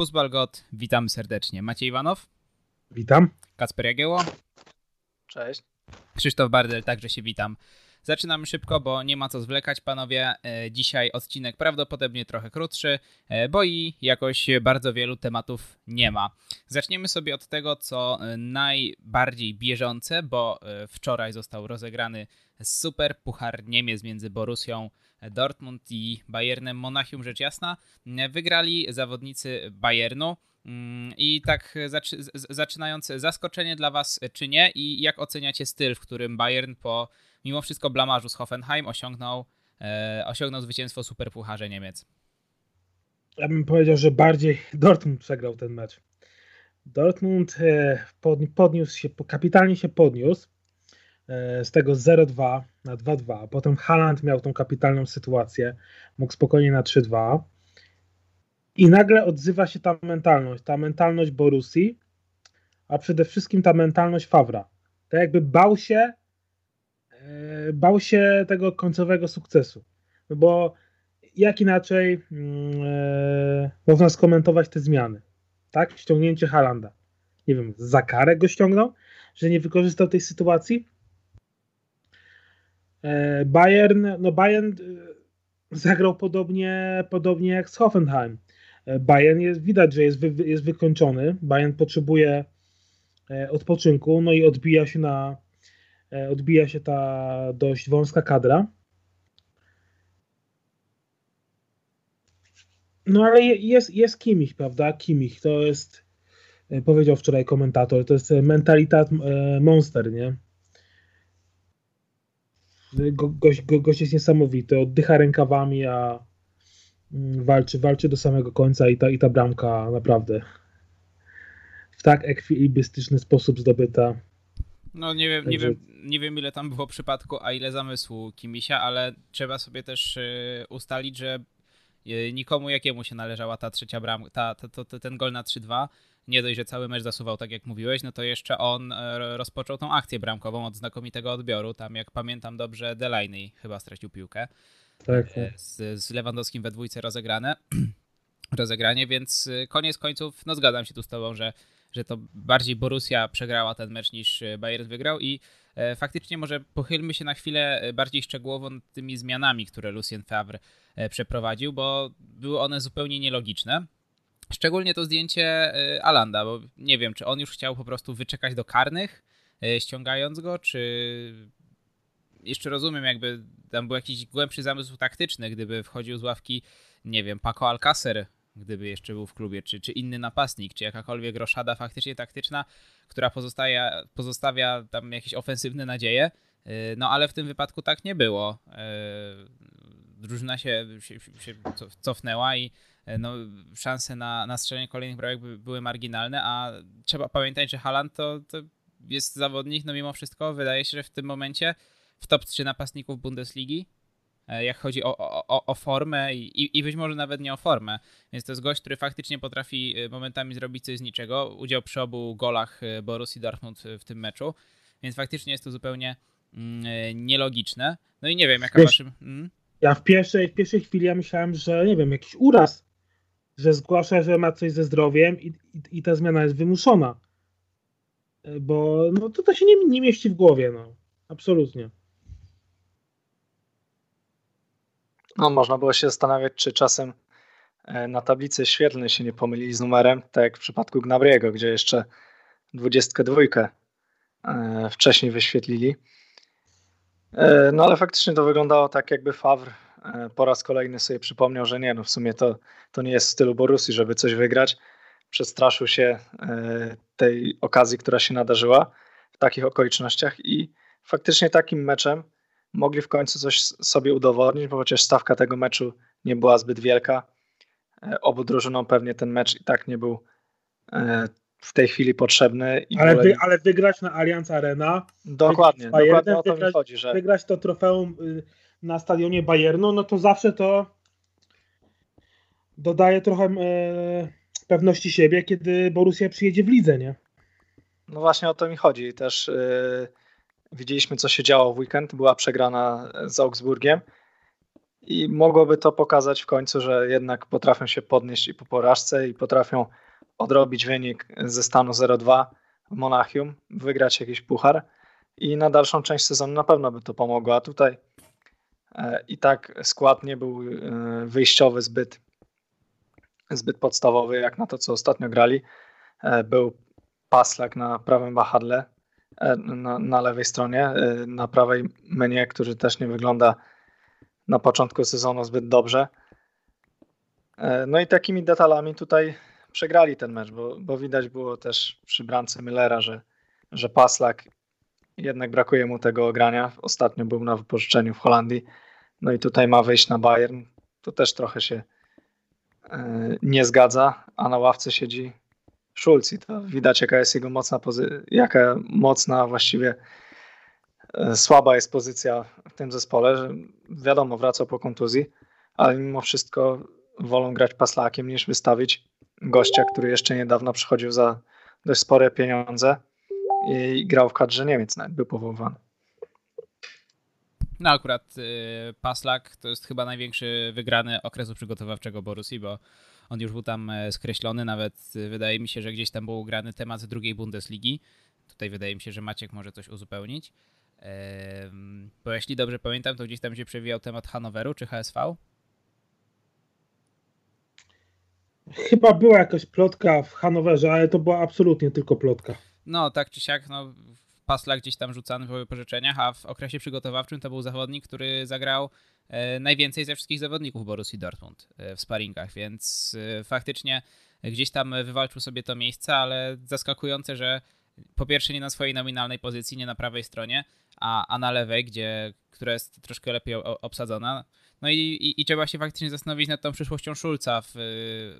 Fuzbalgot, witamy serdecznie. Maciej Iwanow. Witam. Kasper Jagieło. Cześć. Krzysztof Bardel, także się witam. Zaczynamy szybko, bo nie ma co zwlekać, panowie. E, dzisiaj odcinek prawdopodobnie trochę krótszy, e, bo i jakoś bardzo wielu tematów nie ma. Zaczniemy sobie od tego, co e, najbardziej bieżące, bo wczoraj został rozegrany super puchar Niemiec między Borusią Dortmund i Bayernem Monachium, rzecz jasna. Wygrali zawodnicy Bayernu. Mm, I tak zaczy, zaczynając, zaskoczenie dla Was czy nie i jak oceniacie styl, w którym Bayern po mimo wszystko blamarzu z Hoffenheim osiągnął, e, osiągnął zwycięstwo Superpucharze Niemiec? Ja bym powiedział, że bardziej Dortmund przegrał ten mecz. Dortmund e, podniósł się, kapitalnie się podniósł z tego 0-2 na 2-2. Potem Haaland miał tą kapitalną sytuację, mógł spokojnie na 3-2. I nagle odzywa się ta mentalność, ta mentalność Borusi, a przede wszystkim ta mentalność Fawra. Tak jakby bał się, e, bał się tego końcowego sukcesu. No bo jak inaczej e, można skomentować te zmiany? Tak? Ściągnięcie Halanda. Nie wiem, za karę go ściągnął, że nie wykorzystał tej sytuacji. E, Bayern, no Bayern zagrał podobnie, podobnie jak z Hoffenheim. E, Bayern jest, widać, że jest, wy, jest wykończony. Bayern potrzebuje e, odpoczynku, no i odbija się na e, odbija się ta dość wąska kadra. No ale jest, jest kimich, prawda? Kimich to jest, powiedział wczoraj komentator, to jest mentalitat monster, nie? Go, gość, go, gość jest niesamowity, oddycha rękawami, a Mm, walczy, walczy do samego końca i ta, i ta bramka naprawdę w tak ekwilibrystyczny sposób zdobyta. No nie wiem, Także... nie, wiem, nie wiem ile tam było przypadku, a ile zamysłu Kimisia, ale trzeba sobie też y, ustalić, że y, nikomu jakiemu się należała ta trzecia bramka, ta, ta, ta, ten gol na 3-2. Nie dość, że cały mecz zasuwał, tak jak mówiłeś, no to jeszcze on y, rozpoczął tą akcję bramkową od znakomitego odbioru. Tam, jak pamiętam dobrze, Delaney chyba stracił piłkę tak, e, tak. Z, z Lewandowskim we dwójce rozegrane, rozegranie, więc e, koniec końców, no zgadzam się tu z tobą, że, że to bardziej Borussia przegrała ten mecz niż e, Bayern wygrał i faktycznie może pochylmy się na chwilę bardziej szczegółowo nad tymi zmianami, które Lucien Favre przeprowadził, bo były one zupełnie nielogiczne. Szczególnie to zdjęcie Alanda, bo nie wiem, czy on już chciał po prostu wyczekać do karnych, ściągając go, czy jeszcze rozumiem, jakby tam był jakiś głębszy zamysł taktyczny, gdyby wchodził z ławki, nie wiem, Paco Alcacer, gdyby jeszcze był w klubie, czy, czy inny napastnik, czy jakakolwiek roszada faktycznie taktyczna, która pozostaje, pozostawia tam jakieś ofensywne nadzieje. Y, no ale w tym wypadku tak nie było. Y, drużyna się, się, się cofnęła i y, no, szanse na, na strzelenie kolejnych bramek były marginalne, a trzeba pamiętać, że Haaland to, to jest zawodnik, no mimo wszystko wydaje się, że w tym momencie w top 3 napastników Bundesligi, e, jak chodzi o, o, o formę i, i być może nawet nie o formę. Więc to jest gość, który faktycznie potrafi e, momentami zrobić coś z niczego. Udział przy obu golach e, Borussii Dortmund w tym meczu. Więc faktycznie jest to zupełnie mm, nielogiczne. No i nie wiem, jaka Wiesz, waszym... Mm? Ja w pierwszej, w pierwszej chwili ja myślałem, że nie wiem, jakiś uraz, że zgłasza, że ma coś ze zdrowiem i, i, i ta zmiana jest wymuszona. Bo no, to, to się nie, nie mieści w głowie, no. Absolutnie. No, można było się zastanawiać, czy czasem e, na tablicy świetlnej się nie pomylili z numerem, tak jak w przypadku Gnabriego, gdzie jeszcze 22 e, wcześniej wyświetlili. E, no ale faktycznie to wyglądało tak, jakby Favre po raz kolejny sobie przypomniał, że nie, no w sumie to, to nie jest w stylu Borussii, żeby coś wygrać. Przestraszył się tej okazji, która się nadarzyła w takich okolicznościach i faktycznie takim meczem mogli w końcu coś sobie udowodnić, bo chociaż stawka tego meczu nie była zbyt wielka. E, obu drużynom pewnie ten mecz i tak nie był e, w tej chwili potrzebny. ale, wy, ale wygrać na Allianz Arena. Dokładnie, dokładnie o to mi chodzi. Że... Wygrać to trofeum y, na stadionie Bayernu, no to zawsze to dodaje trochę e, pewności siebie, kiedy Borussia przyjedzie w lidze, nie? No właśnie o to mi chodzi. Też y, Widzieliśmy, co się działo w weekend. Była przegrana z Augsburgiem. i mogłoby to pokazać w końcu, że jednak potrafią się podnieść i po porażce i potrafią odrobić wynik ze stanu 0-2 w Monachium, wygrać jakiś puchar i na dalszą część sezonu na pewno by to pomogło, a tutaj e, i tak skład nie był e, wyjściowy zbyt, zbyt podstawowy jak na to, co ostatnio grali. E, był Paslak na prawym wahadle, na, na lewej stronie, na prawej menu, który też nie wygląda na początku sezonu zbyt dobrze. No i takimi detalami tutaj przegrali ten mecz, bo, bo widać było też przy bramce Millera, że, że Paslak jednak brakuje mu tego ogrania. Ostatnio był na wypożyczeniu w Holandii, no i tutaj ma wyjść na Bayern. To też trochę się e, nie zgadza, a na ławce siedzi Schulz i to widać jaka jest jego mocna pozycja, jaka mocna właściwie e, słaba jest pozycja w tym zespole, że wiadomo wraca po kontuzji, ale mimo wszystko wolą grać paslakiem niż wystawić gościa, który jeszcze niedawno przychodził za dość spore pieniądze i grał w kadrze Niemiec, nawet był powoływany. No akurat y, Paslak to jest chyba największy wygrany okresu przygotowawczego Borusi, bo on już był tam e, skreślony, nawet y, wydaje mi się, że gdzieś tam był grany temat z drugiej Bundesligi. Tutaj wydaje mi się, że Maciek może coś uzupełnić. Bo jeśli dobrze pamiętam, to gdzieś tam się przewijał temat Hanoweru czy HSV. Chyba była jakaś plotka w Hanowerze, ale to była absolutnie tylko plotka. No, tak czy siak, no, Pasla gdzieś tam rzucany w pożyczeniach, a w okresie przygotowawczym to był zawodnik, który zagrał e, najwięcej ze wszystkich zawodników Borussii Dortmund e, w sparingach, więc e, faktycznie gdzieś tam wywalczył sobie to miejsce, ale zaskakujące, że po pierwsze nie na swojej nominalnej pozycji, nie na prawej stronie, a, a na lewej, gdzie, która jest troszkę lepiej obsadzona. No i, i, i, trzeba się faktycznie zastanowić nad tą przyszłością Szulca w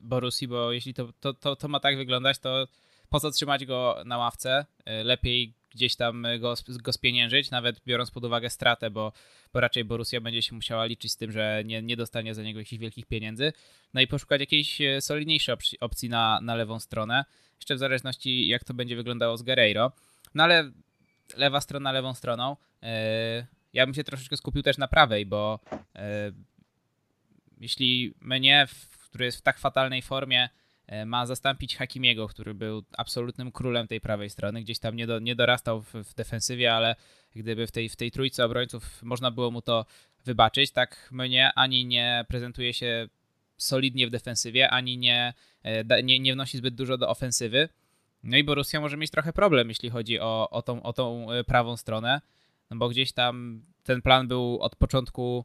Borussii, bo jeśli to, to, to, to ma tak wyglądać, to po co trzymać go na ławce? E, lepiej gdzieś tam go, go spieniężyć, nawet biorąc pod uwagę stratę, bo, bo raczej Borussia będzie się musiała liczyć z tym, że nie, nie dostanie za niego jakichś wielkich pieniędzy. No i poszukać jakiejś e, solidniejszej opcji na, na lewą stronę, jeszcze w zależności jak to będzie wyglądało z Guerreiro. No ale lewa strona lewą stroną. Yy, ja bym się troszeczkę skupił też na prawej, bo jeśli mnie, który jest w tak fatalnej formie, ma zastąpić Hakimiego, który był absolutnym królem tej prawej strony. Gdzieś tam nie, do, nie dorastał w, w, defensywie, ale gdyby w tej, w tej trójce obrońców można było mu to wybaczyć, tak mnie ani nie prezentuje się solidnie w defensywie, ani nie, e, nie, nie wnosi zbyt dużo do ofensywy. No i Borussia może mieć trochę problem, jeśli chodzi o, o, tą, o tą e, prawą stronę, no bo gdzieś tam ten plan był od początku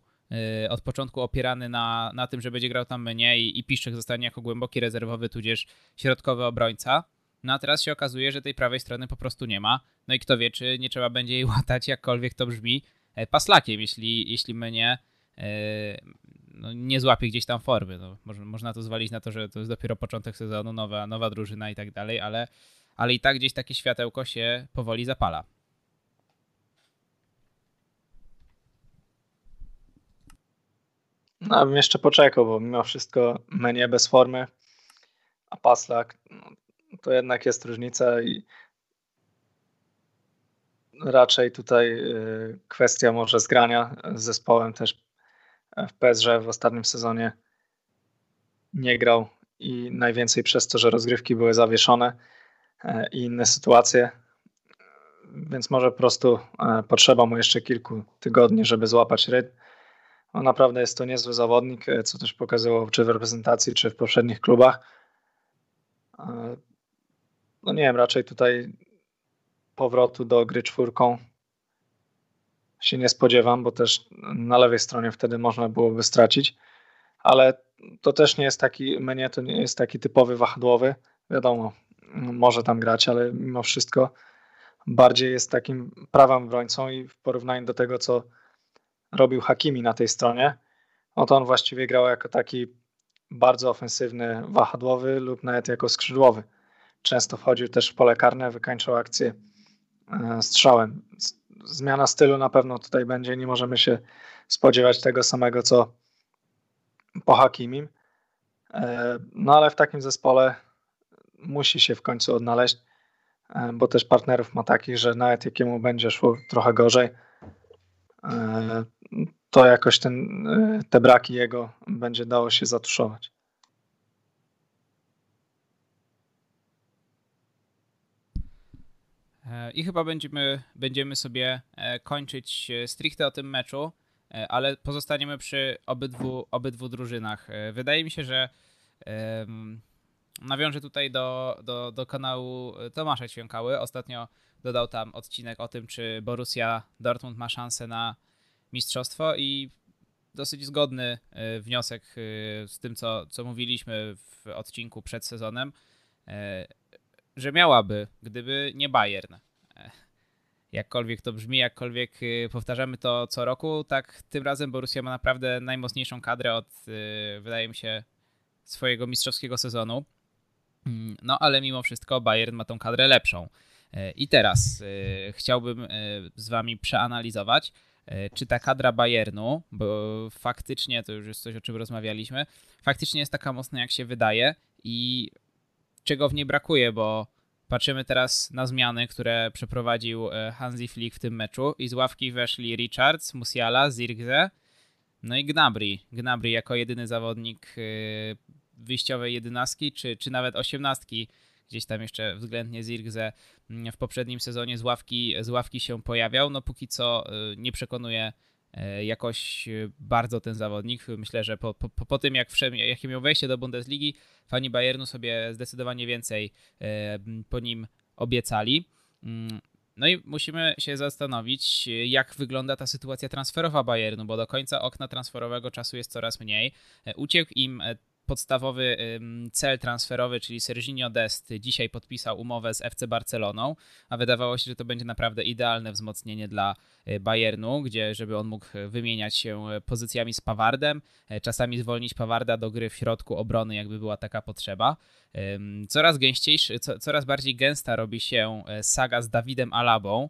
od początku opierany na, na tym, że będzie grał tam mnie i, i Piszczek zostanie jako głęboki rezerwowy, tudzież środkowy obrońca. No a teraz się okazuje, że tej prawej strony po prostu nie ma. No i kto wie, czy nie trzeba będzie jej łatać, jakkolwiek to brzmi, e, paslakiem, jeśli, jeśli mnie e, no, nie złapie gdzieś tam formy. No, można to zwalić na to, że to jest dopiero początek sezonu, nowa, nowa drużyna i tak dalej, ale, ale i tak gdzieś takie światełko się powoli zapala. No, bym jeszcze poczekał, bo mimo wszystko menu bez formy, a Paslak no, to jednak jest różnica i raczej tutaj y, kwestia może zgrania z zespołem też w PSG w ostatnim sezonie nie grał i najwięcej przez to, że rozgrywki były zawieszone e, i inne sytuacje, więc może po prostu e, potrzeba mu jeszcze kilku tygodni, żeby złapać rytm no naprawdę jest to niezły zawodnik, e, co też pokazywał czy w reprezentacji, czy w poprzednich klubach. E, no nie wiem, raczej tutaj powrotu do gry czwórką się nie spodziewam, bo też na lewej stronie wtedy można byłoby stracić, ale to też nie jest taki, mnie to nie jest taki typowy wahadłowy, wiadomo, może tam grać, ale mimo wszystko bardziej jest takim prawym obrońcą i w porównaniu do tego, co robił Hakimi na tej stronie, no to on właściwie grał jako taki bardzo ofensywny wahadłowy lub nawet jako skrzydłowy. Często wchodził też w pole karne, wykańczał akcję e, strzałem. Zmiana stylu na pewno tutaj będzie, nie możemy się spodziewać tego samego co po Hakimim. E, no ale w takim zespole musi się w końcu odnaleźć, e, bo też partnerów ma takich, że nawet jakiemu będzie szło trochę gorzej, to jakoś ten, te braki jego będzie dało się zatuszować. I chyba będziemy, będziemy sobie kończyć stricte o tym meczu. E, ale pozostaniemy przy obydwu, obydwu drużynach. E, wydaje mi się, że um, nawiążę tutaj do, do, do kanału Tomasza Ćwiąkały. Ostatnio dodał tam odcinek o tym, czy Borussia Dortmund ma szansę na mistrzostwo i dosyć zgodny e, wniosek z tym, co, co mówiliśmy w odcinku przed sezonem, że miałaby, gdyby nie Bayern jakkolwiek to brzmi, jakkolwiek y, powtarzamy to co roku, tak tym razem Borussia ma naprawdę najmocniejszą kadrę od, y, wydaje mi się, swojego mistrzowskiego sezonu. Mm, no ale mimo wszystko Bayern ma tą kadrę lepszą. Y, I teraz chciałbym z wami przeanalizować, czy ta kadra Bayernu, bo faktycznie to już jest coś, o czym rozmawialiśmy, faktycznie jest taka mocna, jak się wydaje i czego w niej brakuje, bo Patrzymy teraz na zmiany, które przeprowadził e, Hansi Flick w tym meczu i z ławki weszli Richards, Musiala, Zirgze, no i Gnabry. Gnabry jako jedyny zawodnik e, wyjściowej jedenastki, czy, czy nawet osiemnastki, gdzieś tam jeszcze względnie Zirgze mm, w poprzednim sezonie z ławki, z ławki się pojawiał. No póki co e, nie przekonuje E, jakoś e, bardzo ten zawodnik. Myślę, że po, po, po tym, jak wszedł, jakie miał wejście do Bundesligi, fani Bayernu sobie zdecydowanie więcej e, po nim obiecali. Mm, no i musimy się zastanowić, jak wygląda ta sytuacja transferowa Bayernu, bo do końca okna transferowego czasu jest coraz mniej. Uciekł im podstawowy cel transferowy, czyli Serginio Dest, dzisiaj podpisał umowę z FC Barceloną, a wydawało się, że to będzie naprawdę idealne wzmocnienie dla y, Bayernu, gdzie żeby on mógł wymieniać się pozycjami z Pawardem, e, czasami zwolnić Pawarda do gry w środku obrony, jakby była taka potrzeba. Coraz gęściejszy, coraz bardziej gęsta robi się e, saga z Dawidem Alabą,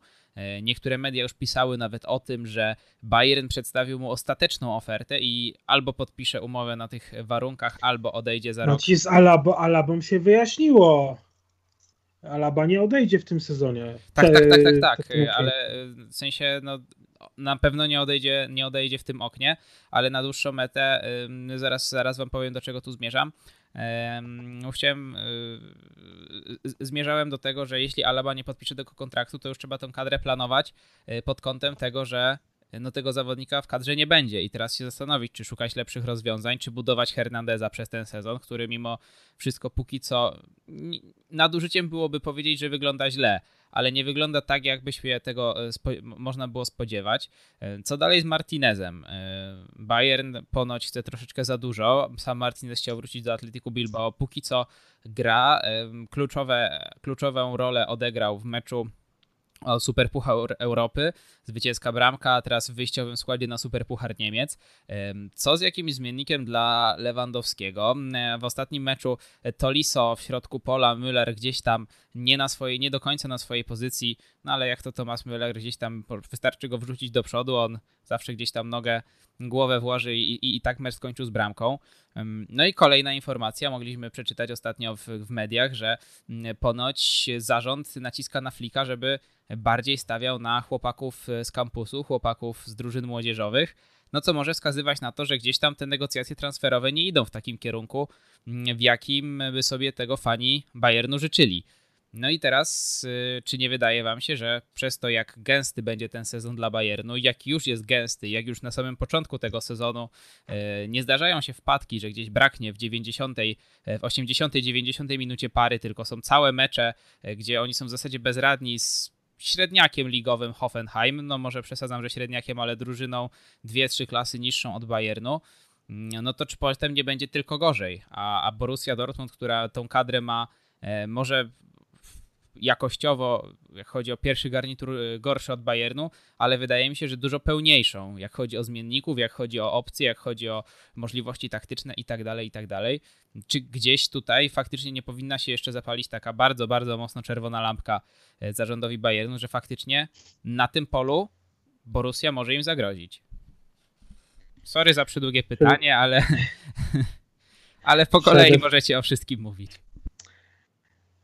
niektóre media już pisały nawet o tym, że Bayern przedstawił mu ostateczną ofertę i albo podpisze umowę na tych warunkach, albo odejdzie za no rok. ci z Alabo, Alabą się wyjaśniło. Alaba nie odejdzie w tym sezonie. Tak, tak, tak, tak, tak, ale w sensie no, na pewno nie odejdzie, nie odejdzie w tym oknie, ale na dłuższą metę zaraz, zaraz wam powiem do czego tu zmierzam. Chciałem, y, zmierzałem do tego, że jeśli Alaba nie podpisze tego kontraktu, to już trzeba tą kadrę planować y, pod kątem tego, że no tego zawodnika w kadrze nie będzie. I teraz się zastanowić, czy szukać lepszych rozwiązań, czy budować Hernandeza przez ten sezon, który mimo wszystko póki co nadużyciem byłoby powiedzieć, że wygląda źle, ale nie wygląda tak, jakby się tego e, można było spodziewać. E, co dalej z Martinezem? E, Bayern ponoć chce troszeczkę za dużo. Sam Martinez chciał wrócić do Atletiku Bilbao. Póki co gra. Kluczowe, kluczową rolę odegrał w meczu o Superpuchar Europy, zwycięska bramka, teraz w wyjściowym składzie na Superpuchar Niemiec. Co z jakimś zmiennikiem dla Lewandowskiego? W ostatnim meczu Toliso w środku pola, Müller gdzieś tam nie na swojej, nie do końca na swojej pozycji, no ale jak to Thomas Müller gdzieś tam wystarczy go wrzucić do przodu, on zawsze gdzieś tam nogę, głowę włoży i, i, i tak mecz skończył z bramką. No i kolejna informacja, mogliśmy przeczytać ostatnio w, w mediach, że ponoć zarząd naciska na flika, żeby bardziej stawiał na chłopaków z kampusu, chłopaków z drużyn młodzieżowych, no co może wskazywać na to, że gdzieś tam te negocjacje transferowe nie idą w takim kierunku, w jakim by sobie tego fani Bayernu życzyli. No i teraz, y, czy nie wydaje wam się, że przez to, jak gęsty będzie ten sezon dla Bayernu, jak już jest gęsty, jak już na samym początku tego sezonu y, nie zdarzają się wpadki, że gdzieś braknie w 90, y, w 80, 90 minucie pary, tylko są całe mecze, gdzie oni są w zasadzie bezradni z średniakiem ligowym Hoffenheim, no może przesadzam, że średniakiem, ale drużyną dwie, trzy klasy niższą od Bayernu, mm, no to czy potem nie będzie tylko gorzej, a, a Borussia Dortmund, która tą kadrę ma może jakościowo, jak chodzi o pierwszy garnitur, y, gorszy od Bayernu, ale wydaje mi się, że dużo pełniejszą, jak chodzi o zmienników, jak chodzi o opcje, jak chodzi o możliwości taktyczne i tak dalej, i tak dalej. Czy gdzieś tutaj faktycznie nie powinna się jeszcze zapalić taka bardzo, bardzo mocno czerwona lampka e, zarządowi Bayernu, że faktycznie na tym polu Borussia może im zagrozić? Sorry za przydługie pytanie, ale, ale po kolei możecie o wszystkim mówić.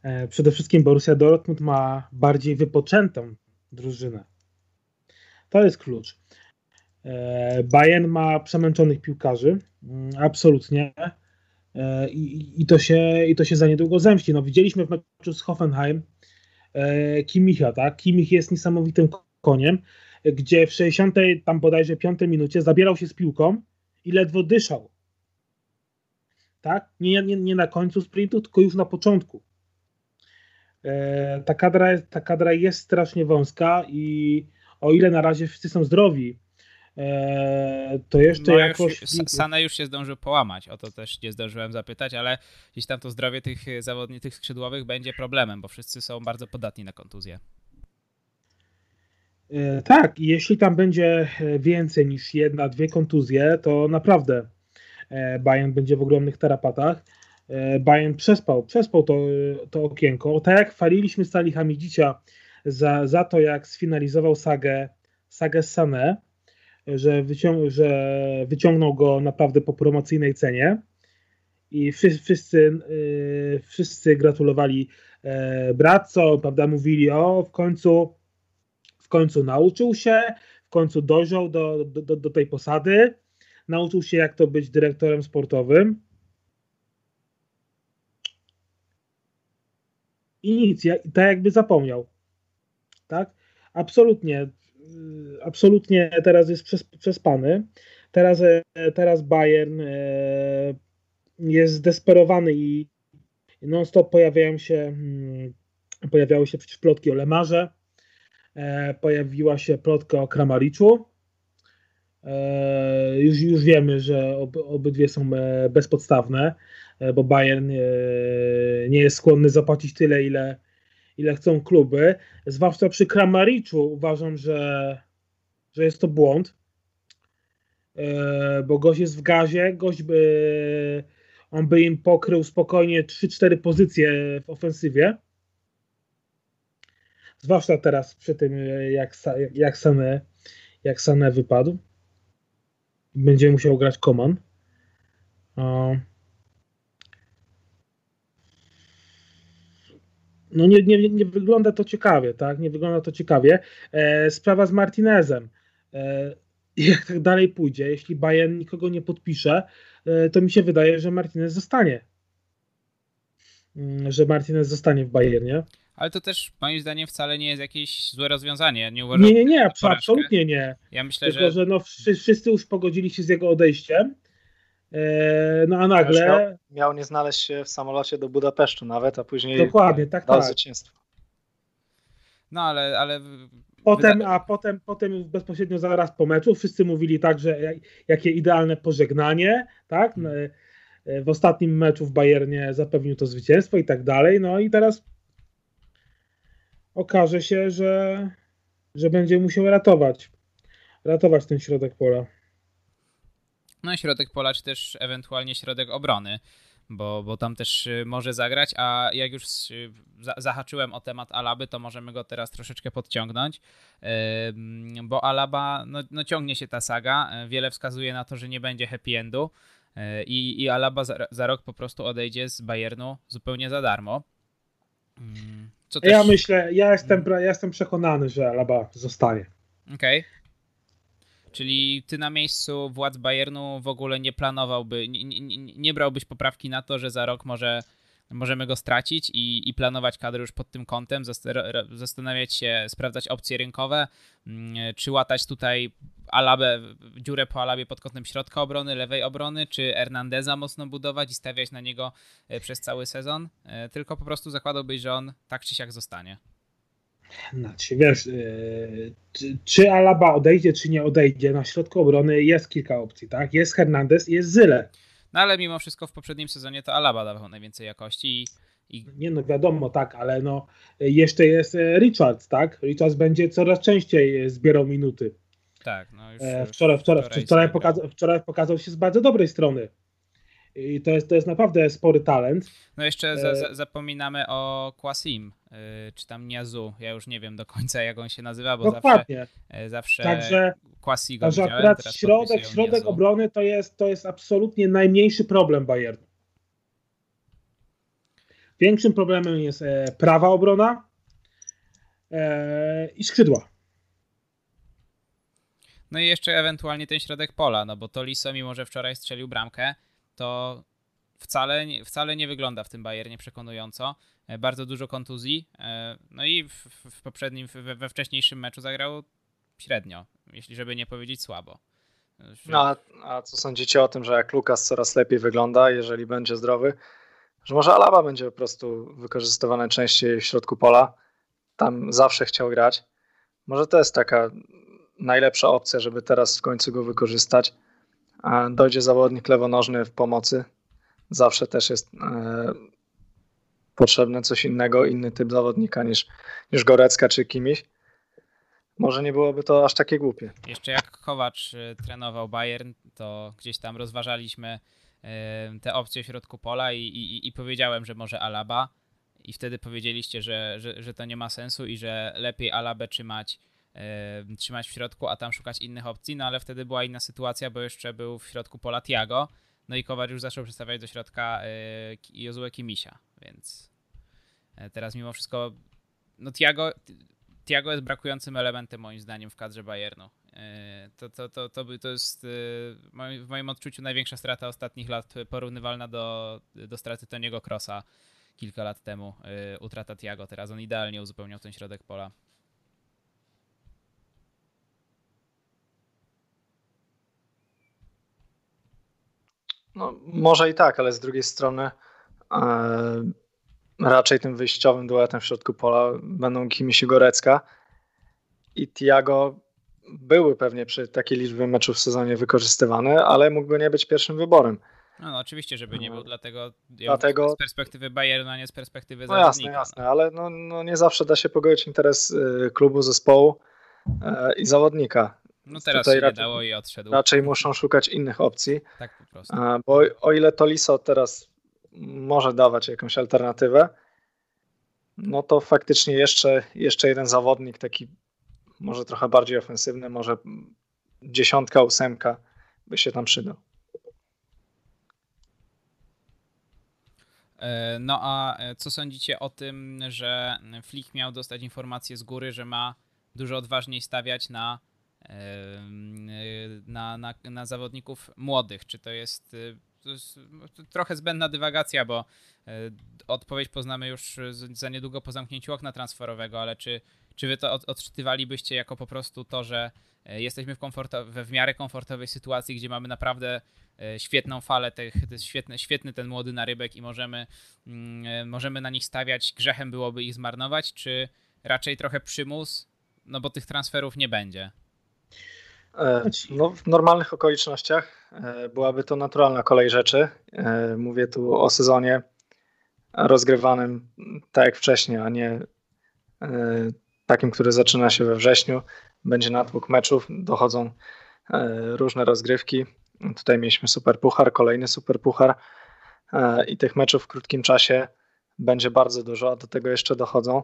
E, przede wszystkim Borussia Dortmund ma bardziej wypoczętą drużynę. To jest klucz. Bayern ma przemęczonych piłkarzy, mm, absolutnie. I, i, to się, I to się za niedługo zemści. No, widzieliśmy w meczu z Hoffenheim Kimicha, tak? Kimich jest niesamowitym koniem, gdzie w 60 tam bodajże 5 minucie zabierał się z piłką i ledwo dyszał. Tak? Nie, nie, nie na końcu sprintu, tylko już na początku. E, ta, kadra, ta kadra jest strasznie wąska i o ile na razie wszyscy są zdrowi, e, to jeszcze no jakoś... Już, Sane już się zdążył połamać, o to też nie zdążyłem zapytać, ale gdzieś tam to zdrowie tych zawodników, tych skrzydłowych będzie problemem, bo wszyscy są bardzo podatni na kontuzję. E, tak, jeśli tam będzie więcej niż jedna, dwie kontuzje, to naprawdę Bayern będzie w ogromnych tarapatach. E, Bayern przespał, przespał to, to okienko. Tak jak chwaliliśmy Stali Hamidzicia za, za to, jak sfinalizował sagę, sagę Sané, że, wycią że wyciągnął go naprawdę po promocyjnej cenie. I wszyscy, wszyscy, wszyscy gratulowali e, Bratco, prawda, mówili o w końcu w końcu nauczył się, w końcu dojrzał do, do, do tej posady, nauczył się jak to być dyrektorem sportowym i nic, tak jakby zapomniał. Tak? Absolutnie, y, absolutnie teraz jest przes, przespany. Teraz, e, teraz Bayern e, jest zdesperowany i non-stop pojawiają się mm, pojawiały się przecież plotki o Lemarze, e, pojawiła się plotka o Kramariczu. Już, już wiemy, że ob, obydwie są bezpodstawne. E, bo Bayern nie, nie jest skłonny zapłacić tyle, ile, ile chcą kluby. Zwłaszcza przy Kramariczu uważam, że, że jest to błąd, e, bo gość jest w gazie, gość by on by im pokrył spokojnie 3-4 pozycje w ofensywie. Zwłaszcza teraz przy tym, jak, jak, Sané, jak Sané wypadł. Będzie musiał grać Koman. No nie, nie, nie wygląda to ciekawie, tak? Nie wygląda to ciekawie. E, sprawa z Martinezem. E, jak tak dalej pójdzie, jeśli Bayern nikogo nie podpisze, e, to mi się wydaje, że Martinez zostanie. Mm, że Martinez zostanie w Bayernie. Ale to też moim zdaniem wcale nie jest jakieś złe rozwiązanie. Nie, uważam, nie, nie, nie, absolutnie nie. Ja myślę, Tylko, że... że no, wszyscy już pogodzili się z jego odejściem no a nagle. Miał, miał, nie znaleźć się w samolocie do Budapesztu nawet, a później. Dokładnie, tak, tak. zwycięstwo. No ale. ale... Potem, a potem, potem bezpośrednio zaraz po meczu wszyscy mówili tak, że jakie idealne pożegnanie, tak? No, e, w ostatnim meczu w Bayernie zapewnił to zwycięstwo i tak dalej. No i teraz okaże się, że, że będzie musiał ratować, ratować ten środek pola. No środek pola, czy też ewentualnie środek obrony, bo, bo tam też y, może zagrać, a jak już y, zahaczyłem o temat Alaby, to możemy go teraz troszeczkę podciągnąć, bo Alaba, no, no ciągnie się ta saga, wiele wskazuje na to, że nie będzie happy endu y, i, i Alaba za, za rok po prostu odejdzie z Bayernu zupełnie za darmo. Mm, też... Ja myślę, ja jestem, ja jestem przekonany, że Alaba zostanie. Okej. Okay. Czyli ty na miejscu władz Bayernu w ogóle nie planowałby, nie, nie, nie brałbyś poprawki na to, że za rok może możemy go stracić i, i planować kadrę już pod tym kątem, zastanawiać się, sprawdzać opcje rynkowe, mm, czy łatać tutaj Alabę, dziurę po Alabie pod kątem środka obrony, lewej obrony, czy Hernandeza mocno budować i stawiać na niego e, przez cały sezon, e, tylko po prostu zakładałbyś, że on tak czy siak zostanie. Znaczy, wiesz, yy, czy, czy, Alaba odejdzie, czy nie odejdzie, na środku obrony jest kilka opcji, tak? Jest Hernandez i jest Zyle. No ale mimo wszystko w poprzednim sezonie to Alaba dawał najwięcej jakości i, i... Nie no, wiadomo, tak, ale no jeszcze jest e, Richards, tak? Richards będzie coraz częściej zbierał minuty. Tak, no już, e, wczoraj, wczoraj, wczoraj, wczoraj, pokazał, wczoraj pokazał się z bardzo dobrej strony. I to jest, to jest naprawdę spory talent. No jeszcze za, za, zapominamy o Kwasim, yy, czy tam Niazu. Ja już nie wiem do końca, jak on się nazywa, bo Dokładnie. zawsze, zawsze także, Kwasi go Także akurat środek, środek obrony to jest, to jest absolutnie najmniejszy problem Bayernu. Większym problemem jest e, prawa obrona e, i skrzydła. No i jeszcze ewentualnie ten środek pola, no bo to Liso, mimo że wczoraj strzelił bramkę, to wcale, wcale nie wygląda w tym Bayernie przekonująco. E, bardzo dużo kontuzji. E, no i w, w poprzednim, we, we wcześniejszym meczu zagrał średnio, jeśli żeby nie powiedzieć słabo. No, a, a co sądzicie o tym, że jak Lukas coraz lepiej wygląda, jeżeli będzie zdrowy, że może Alaba będzie po prostu wykorzystywany częściej w środku pola? Tam zawsze chciał grać. Może to jest taka najlepsza opcja, żeby teraz w końcu go wykorzystać. Dojdzie zawodnik lewonożny w pomocy. Zawsze też jest e, potrzebne coś innego, inny typ zawodnika niż, niż Gorecka czy Kimiś. Może nie byłoby to aż takie głupie. Jeszcze jak Kowacz e, trenował Bayern, to gdzieś tam rozważaliśmy e, te opcje w środku pola i, i, i powiedziałem, że może Alaba i wtedy powiedzieliście, że, że, że to nie ma sensu i że lepiej Alabę trzymać, trzymać w środku, a tam szukać innych opcji, no ale wtedy była inna sytuacja, bo jeszcze był w środku pola Tiago, no i Kowacz już zaczął przedstawiać do środka Jozue Kimisia, więc teraz mimo wszystko no Tiago, Tiago jest brakującym elementem moim zdaniem w kadrze Bayernu. To, to, to, to, to jest w moim odczuciu największa strata ostatnich lat, porównywalna do, do straty Toniego Krosa kilka lat temu. Utrata Tiago, teraz on idealnie uzupełniał ten środek pola. No, może i tak, ale z drugiej strony e, raczej tym wyjściowym duetem w środku pola będą Kimiś i Gorecka i Tiago były pewnie przy takiej liczbie meczów w sezonie wykorzystywane, ale mógł go nie być pierwszym wyborem. No, no oczywiście, żeby nie był, no. dlatego, dlatego z perspektywy Bayernu, a nie z perspektywy no jasne, jasne, ale no, no nie zawsze da się pogodzić interes y, klubu, zespołu y, i zawodnika. No teraz się raczej, dało i odszedł. Raczej muszą szukać innych opcji. Tak po prostu. Bo o ile Toliso teraz może dawać jakąś alternatywę, no to faktycznie jeszcze, jeszcze jeden zawodnik, taki może trochę bardziej ofensywny, może dziesiątka, ósemka by się tam przydał. E, no a e, co sądzicie o tym, że Flick miał dostać informację z góry, że ma dużo odważniej stawiać na, na, na, na zawodników młodych? Czy to jest to jest trochę zbędna dywagacja, bo e, odpowiedź poznamy już za niedługo po zamknięciu okna transferowego, ale czy, czy wy to odczytywalibyście jako po prostu to, że e, jesteśmy w, komforto- w miarę komfortowej sytuacji, gdzie mamy naprawdę e, świetną falę, tych, świetny, świetny ten młody narybek i możemy, mm, możemy na nich stawiać, grzechem byłoby ich zmarnować, czy raczej trochę przymus, no bo tych transferów nie będzie? E, no, w normalnych okolicznościach e, byłaby to naturalna kolej rzeczy. E, mówię tu o sezonie rozgrywanym tak jak wcześniej, a nie takim, który zaczyna się we wrześniu. Będzie natłok meczów, dochodzą różne rozgrywki. Tutaj mieliśmy super puchar, kolejny super puchar i tych meczów w krótkim czasie będzie bardzo dużo, a do tego jeszcze dochodzą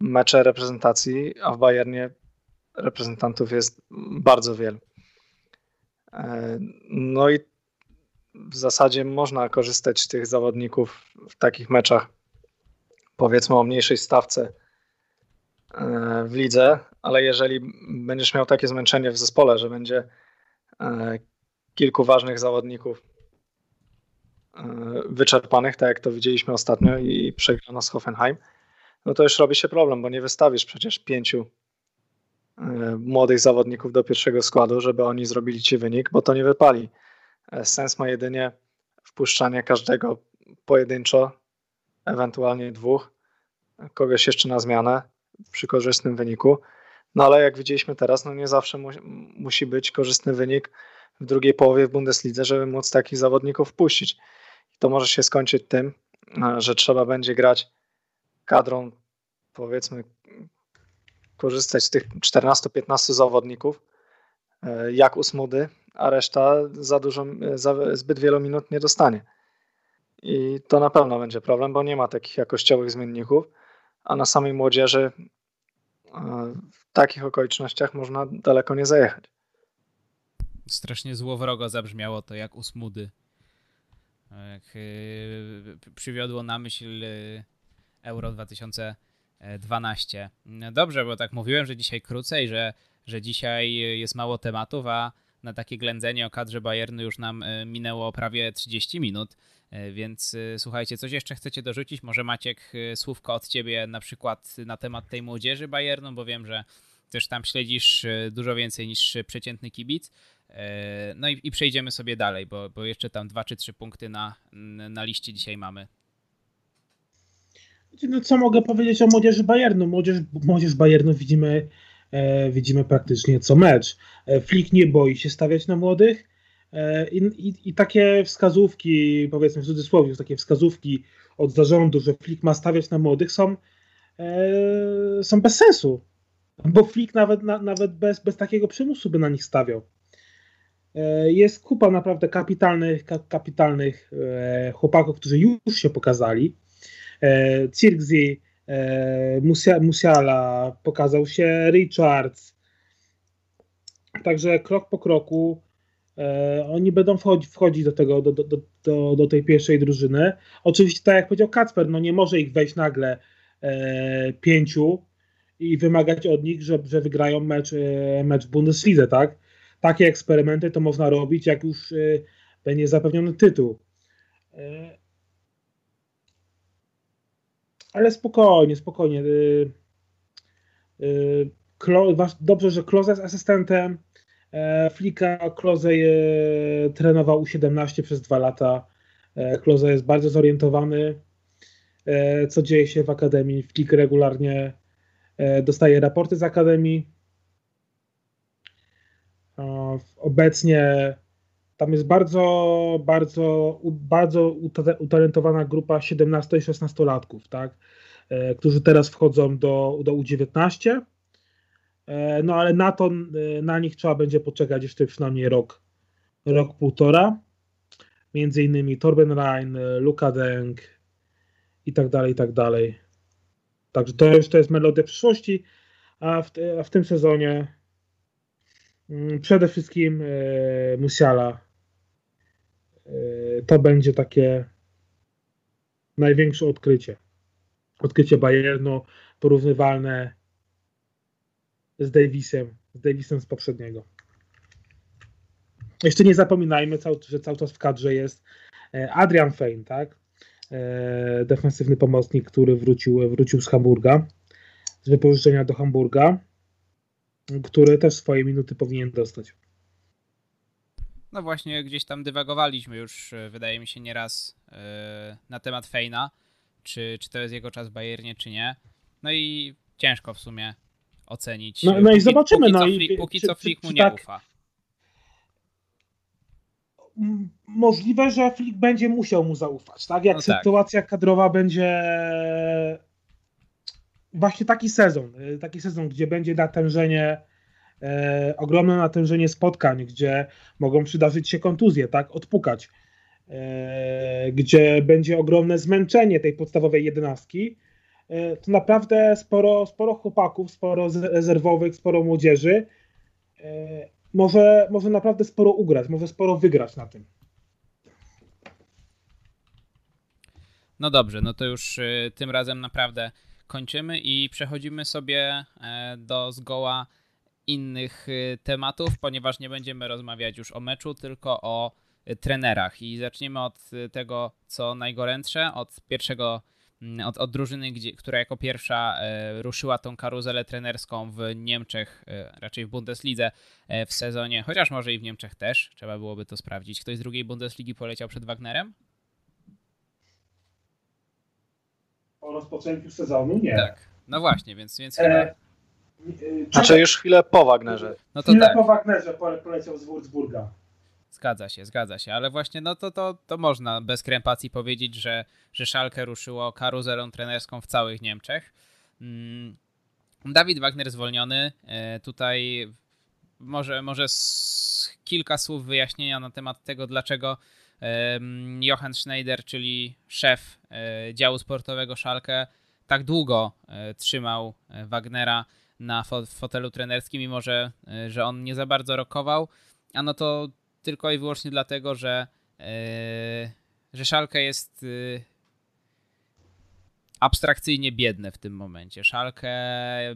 mecze reprezentacji, a w Bayernie reprezentantów jest bardzo wielu. E, no i w zasadzie można korzystać z tych zawodników w takich meczach, powiedzmy o mniejszej stawce e, w lidze, ale jeżeli będziesz miał takie zmęczenie w zespole, że będzie e, kilku ważnych zawodników wyczerpanych, tak jak to widzieliśmy ostatnio i przegrano z Hoffenheim, no to już robi się problem, bo nie wystawisz przecież pięciu młodych zawodników do pierwszego składu, żeby oni zrobili ci wynik, bo to nie wypali. E, sens ma jedynie wpuszczanie każdego pojedynczo, ewentualnie dwóch, kogoś jeszcze na zmianę przy korzystnym wyniku. No ale jak widzieliśmy teraz, no nie zawsze mu, musi być korzystny wynik w drugiej połowie w Bundeslidze, żeby móc takich zawodników wpuścić. I to może się skończyć tym, e, że trzeba będzie grać kadrą powiedzmy korzystać z tych 14-15 zawodników, e, jak usmudy, a reszta za dużo, e, za zbyt wielu minut nie dostanie. I to na pewno będzie problem, bo nie ma takich jakościowych zmienników, a na samej młodzieży e, w takich okolicznościach można daleko nie zajechać. Strasznie złowrogo zabrzmiało to jak usmudy. Jak przywiodło na myśl Euro 2000 12. Dobrze, bo tak mówiłem, że dzisiaj krócej, że że dzisiaj jest mało tematów, a na takie ględzenie o kadrze Bayernu już nam minęło prawie 30 minut. Więc słuchajcie, coś jeszcze chcecie dorzucić? Może Maciek, słówko od ciebie na przykład na temat tej młodzieży Bayernu, bo wiem, że też tam śledzisz dużo więcej niż przeciętny kibic. E, no i, i przejdziemy sobie dalej, bo, bo jeszcze tam dwa czy trzy punkty na, na liście dzisiaj mamy. No co mogę powiedzieć o młodzieży Bayernu? Młodzież, młodzież Bayernu widzimy, e, widzimy praktycznie co mecz. E, Flick nie boi się stawiać na młodych e, i, i, takie wskazówki, powiedzmy w cudzysłowie, takie wskazówki od zarządu, że Flick ma stawiać na młodych są, e, są bez sensu. Bo Flick nawet, na, nawet bez, bez takiego przymusu by na nich stawiał. E, jest kupa naprawdę kapitalnych, kapitalnych e, chłopaków, którzy już się pokazali. E, Cirkzi, Musiala, pokazał się Richards. Także krok po kroku oni będą wchodzić, do, tego, do, do, do, do tej pierwszej drużyny. Oczywiście, tak jak powiedział Kacper, no nie może ich wejść nagle pięciu i wymagać od nich, że, że wygrają mecz, mecz w tak? takie eksperymenty to można robić, jak już będzie zapewniony tytuł. Ale spokojnie, spokojnie. Y, dobrze, że Kloze jest asystentem. E, Flika Kloze trenował u 17 przez dwa lata. E, Kloze jest bardzo zorientowany, e, co dzieje się w akademii. Flik regularnie dostaje raporty z akademii Obecnie tam jest bardzo, bardzo, bardzo utalentowana grupa 17 i 16 latków, tak? E, którzy teraz wchodzą do, do U19. E, no ale na to, e, na nich trzeba będzie poczekać jeszcze przynajmniej rok, rok półtora. Między innymi Torben Rhein, Luka Deng i tak dalej, i tak dalej. Także to już to jest melodia przyszłości, a w, a w tym sezonie Mm, przede wszystkim Musiala. E, to będzie takie największe odkrycie. Odkrycie Bayernu porównywalne z Davisem, z Davisem z poprzedniego. Jeszcze nie zapominajmy, że cały czas w kadrze jest e, Adrian Fein, tak? Defensywny pomocnik, który wrócił, wrócił z Hamburga, z wypożyczenia do Hamburga który też swoje minuty powinien dostać. No właśnie, gdzieś tam dywagowaliśmy już, e, wydaje mi się, nieraz yy, na temat Fejna, czy, czy to jest jego czas w Bayernie, czy nie. No i ciężko w sumie ocenić. No, no póki, i zobaczymy. Póki no co, i, Flick, póki czy, co Flick mu nie tak, ufa. Możliwe, że Flick będzie musiał mu zaufać, tak? Jak no tak. sytuacja tak. kadrowa będzie właśnie taki sezon, taki sezon, gdzie będzie natężenie, e, ogromne natężenie spotkań, gdzie mogą przydarzyć się kontuzje, tak, odpukać, e, gdzie będzie ogromne zmęczenie tej podstawowej jedenastki, e, to naprawdę sporo, sporo chłopaków, sporo rezerwowych, sporo młodzieży e, może, może naprawdę sporo ugrać, może sporo wygrać na tym. No dobrze, no to już y, tym razem naprawdę kończymy i przechodzimy sobie e, do zgoła innych e, tematów, ponieważ nie będziemy rozmawiać już o meczu, tylko o e, trenerach. I zaczniemy od tego, co najgorętsze, od pierwszego, mm, od, od drużyny, gdzie, która jako pierwsza ruszyła tą karuzelę trenerską w Niemczech, raczej w Bundeslidze w sezonie, chociaż może i w Niemczech też, trzeba byłoby to sprawdzić. Ktoś z drugiej Bundesligi poleciał przed Wagnerem? o rozpoczęciu sezonu? Nie. Tak. No właśnie, więc, więc chyba... E, e znaczy już chwilę po Wagnerze. No to chwilę tak. po Wagnerze poleciał z Würzburga. Zgadza się, zgadza się, ale właśnie no to, to, to można bez krępacji powiedzieć, że, że Szalkę ruszyło karuzelą trenerską w całych Niemczech. Mm. Dawid Wagner zwolniony. E, tutaj może, może kilka słów wyjaśnienia na temat tego, dlaczego Johann Schneider, czyli szef e, działu sportowego Szalkę, tak długo e, trzymał e, Wagnera na fotelu trenerskim, mimo że, że on nie za bardzo rokował. A no to tylko i wyłącznie dlatego, że, że Szalkę jest abstrakcyjnie biedne w tym momencie. Szalkę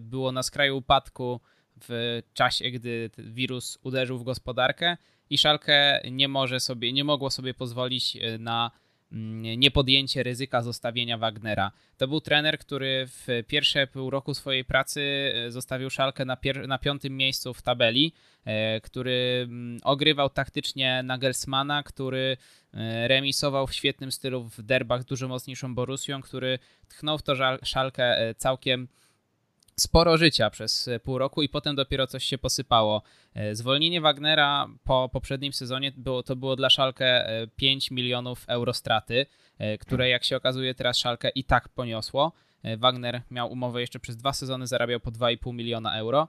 było na skraju upadku w czasie, gdy wirus uderzył w gospodarkę i Szalkę nie może sobie, nie mogło sobie pozwolić e, na niepodjęcie ryzyka zostawienia Wagnera. To był trener, który w pierwsze pół roku swojej pracy e, zostawił Szalkę na, na piątym miejscu w tabeli, e, który mm, ogrywał taktycznie Nagelsmana, który remisował w świetnym stylu w derbach z dużo mocniejszą Borusią, który tchnął w to Szalkę całkiem sporo życia przez e, pół roku i potem dopiero coś się posypało. E, zwolnienie Wagnera po poprzednim sezonie było, to było dla Szalkę 5 e, milionów euro straty, które jak się okazuje teraz Szalkę i tak poniosło. Wagner miał umowę jeszcze przez dwa sezony, zarabiał po 2,5 miliona euro,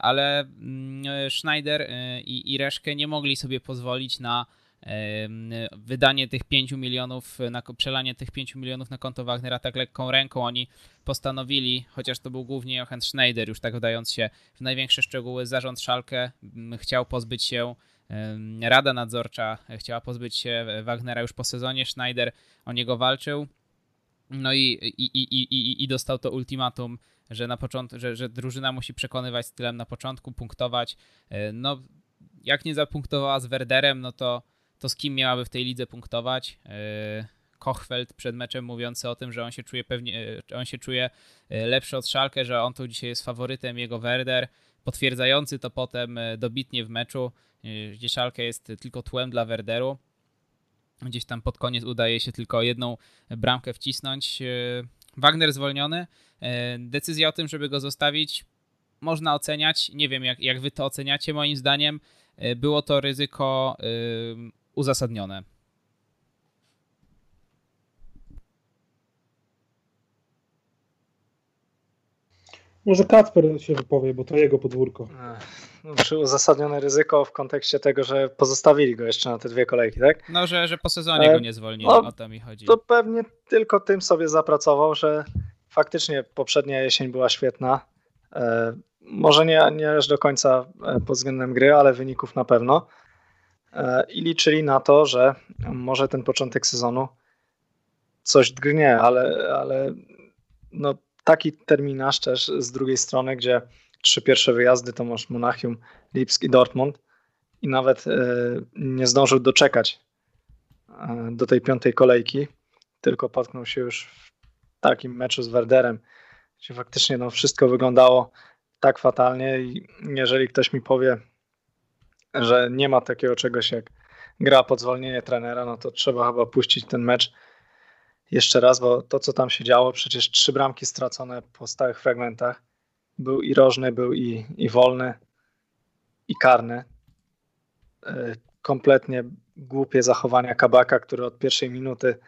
ale mm, Schneider i Reszkę nie mogli sobie pozwolić na wydanie tych 5 milionów, na, przelanie tych 5 milionów na konto Wagnera tak lekką ręką. Oni postanowili, chociaż to był głównie Johann Schneider, już tak wdając się w największe szczegóły, zarząd Szalkę chciał pozbyć się Rada nadzorcza chciała pozbyć się Wagnera już po sezonie. Schneider o niego walczył. No i, i, i, i, i dostał to ultimatum, że na początku, że, że drużyna musi przekonywać stylem na początku, punktować. E, no, jak nie zapunktowała z Werderem, no to to z kim miałaby w tej lidze punktować. E, Kochfeld przed meczem mówiący o tym, że on się czuje pewnie, e, on się czuje e, lepszy od Szalkę, że on tu dzisiaj jest faworytem jego Werder, potwierdzający to potem dobitnie w meczu, gdzie Szalkę jest tylko tłem dla Werderu. Gdzieś tam pod koniec udaje się tylko jedną bramkę wcisnąć. Wagner zwolniony. Decyzja o tym, żeby go zostawić, można oceniać. Nie wiem, jak, jak wy to oceniacie. Moim zdaniem było to ryzyko uzasadnione. Może Kacper się wypowie, bo to jego podwórko. No, czy uzasadnione ryzyko w kontekście tego, że pozostawili go jeszcze na te dwie kolejki, tak? No, że, że po sezonie go nie zwolnili, no, o to mi chodzi. To pewnie tylko tym sobie zapracował, że faktycznie poprzednia jesień była świetna. E, może nie, nie aż do końca e, pod względem gry, ale wyników na pewno. E, i liczyli na to, że może ten początek sezonu coś drgnie, ale, ale no, taki terminarz też z drugiej strony, gdzie trzy pierwsze wyjazdy to masz Monachium, Lipsk i Dortmund i nawet e, nie zdążył doczekać e, do tej piątej kolejki, tylko potknął się już w takim meczu z Werderem, gdzie faktycznie no, wszystko wyglądało tak fatalnie i jeżeli ktoś mi powie, że nie ma takiego czegoś jak gra pod zwolnienie trenera, no to trzeba chyba puścić ten mecz jeszcze raz, bo to, co tam się działo, przecież trzy bramki stracone po stałych fragmentach. Był i rożny, był i, i wolny, i karny. E, kompletnie głupie zachowania Kabaka, który od pierwszej minuty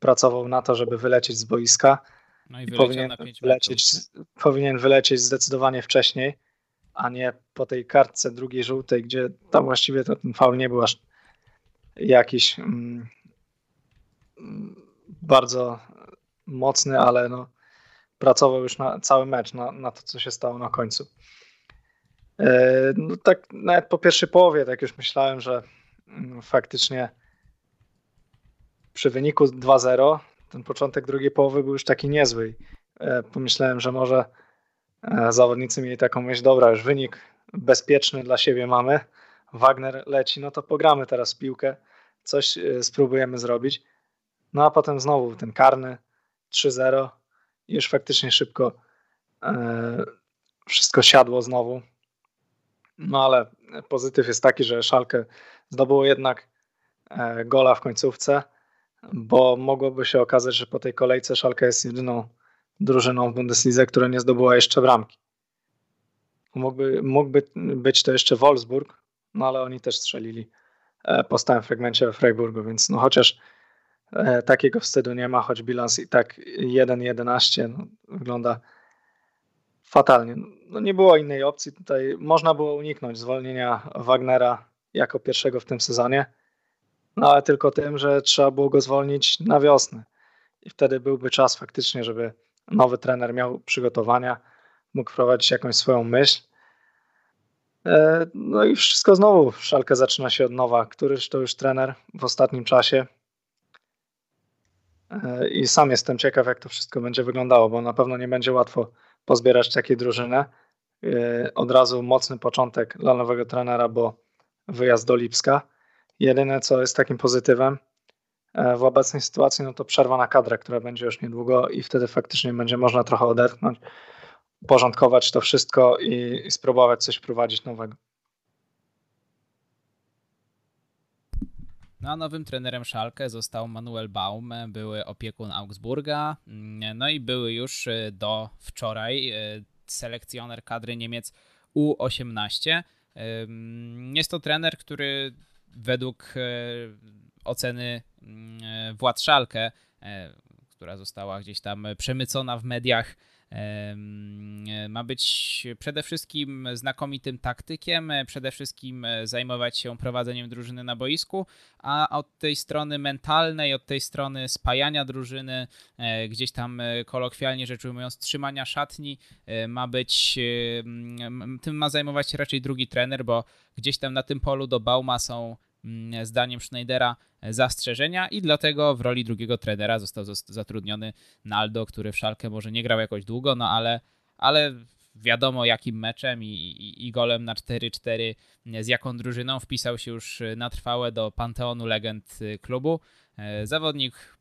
pracował na to, żeby wylecieć z boiska. No i, I powinien, wylecieć, powinien wylecieć zdecydowanie wcześniej a nie po tej kartce drugiej żółtej, gdzie tam właściwie to ten faul nie był aż jakiś mm, bardzo mocny, ale no, pracował już na cały mecz, na, na to, co się stało na końcu. E, no tak nawet po pierwszej połowie, tak już myślałem, że mm, faktycznie przy wyniku 2-0 ten początek drugiej połowy był już taki niezły. E, pomyślałem, że może zawodnicy mieli taką myśl, dobra, już wynik bezpieczny dla siebie mamy, Wagner leci, no to pogramy teraz piłkę, coś e, spróbujemy zrobić. No a potem znowu ten karny 3-0 i już faktycznie szybko e, wszystko siadło znowu. No ale pozytyw jest taki, że Szalkę zdobyło jednak e, gola w końcówce, bo mogłoby się okazać, że po tej kolejce Szalkę jest jedyną drużyną w Bundeslidze, która nie zdobyła jeszcze bramki. Mógłby, mógłby być to jeszcze Wolfsburg, no ale oni też strzelili e, po stałym fragmencie we Freiburgu, więc no chociaż e, takiego wstydu nie ma, choć bilans i tak 1-11 no, wygląda fatalnie. No nie było innej opcji tutaj. Można było uniknąć zwolnienia Wagnera jako pierwszego w tym sezonie, no ale tylko tym, że trzeba było go zwolnić na wiosnę. I wtedy byłby czas faktycznie, żeby nowy trener miał przygotowania, mógł wprowadzić jakąś swoją myśl. E, no i wszystko znowu, szalkę zaczyna się od nowa. Któryś to już trener w ostatnim czasie. E, I sam jestem ciekaw, jak to wszystko będzie wyglądało, bo na pewno nie będzie łatwo pozbierać takiej drużyny, od razu mocny początek dla nowego trenera, bo wyjazd do Lipska. Jedyne, co jest takim pozytywem w obecnej sytuacji, no to przerwa na kadrę, która będzie już niedługo i wtedy faktycznie będzie można trochę odetchnąć, porządkować to wszystko i, i spróbować coś wprowadzić nowego. No, a nowym trenerem Schalke został Manuel Baum, były opiekun Augsburga, no i były już e, do wczoraj e, selekcjoner kadry Niemiec U18. Jest to trener, który według e, oceny władz Schalke, która została gdzieś tam przemycona w mediach, ma być przede wszystkim znakomitym taktykiem, przede wszystkim zajmować się prowadzeniem drużyny na boisku, a od tej strony mentalnej, od tej strony spajania drużyny, e, gdzieś tam e, kolokwialnie rzecz ujmując, trzymania szatni, e, ma być, tym ma zajmować się raczej drugi trener, bo gdzieś tam na tym polu do Bauma są zdaniem Schneidera zastrzeżenia i dlatego w roli drugiego trenera został zatrudniony Naldo, który w Szalkę może nie grał jakoś długo, no ale, ale wiadomo jakim meczem i, i, i golem na 4-4 z jaką drużyną wpisał się już na trwałe do panteonu legend klubu. E, zawodnik,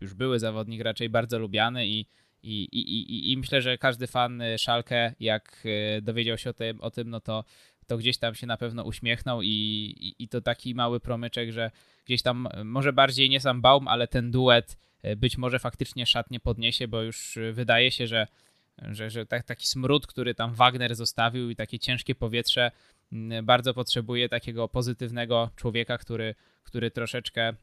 już były zawodnik raczej bardzo lubiany i, i, i, i, myślę, że każdy fan Szalkę, jak e, dowiedział się o tym, o tym no to to gdzieś tam się na pewno uśmiechnął i, i, i, to taki mały promyczek, że gdzieś tam może bardziej nie sam Baum, ale ten duet e, być może faktycznie szatnie podniesie, bo już e, wydaje się, że, że, że tak, taki smród, który tam Wagner zostawił i takie ciężkie powietrze bardzo potrzebuje takiego pozytywnego człowieka, który, który troszeczkę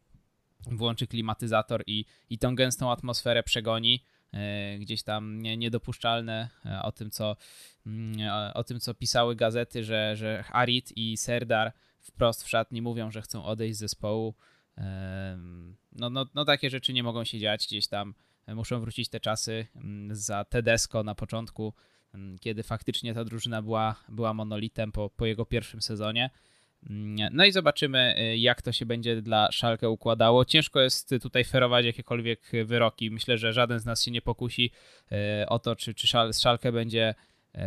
włączy klimatyzator i, i tą gęstą atmosferę przegoni. E, gdzieś tam niedopuszczalne e, o tym, co, mm, o tym, co pisały gazety, że, że Harit i Serdar wprost w szatni mówią, że chcą odejść z zespołu. No, no, no takie rzeczy nie mogą się dziać gdzieś tam. Muszą wrócić te czasy mm, za Tedesco na początku, mm, kiedy faktycznie ta drużyna była, była monolitem po, po jego pierwszym sezonie. No i zobaczymy, y, jak to się będzie dla Szalkę układało. Ciężko jest tutaj ferować jakiekolwiek wyroki. Myślę, że żaden z nas się nie pokusi y, o to, czy, czy Szalkę będzie y,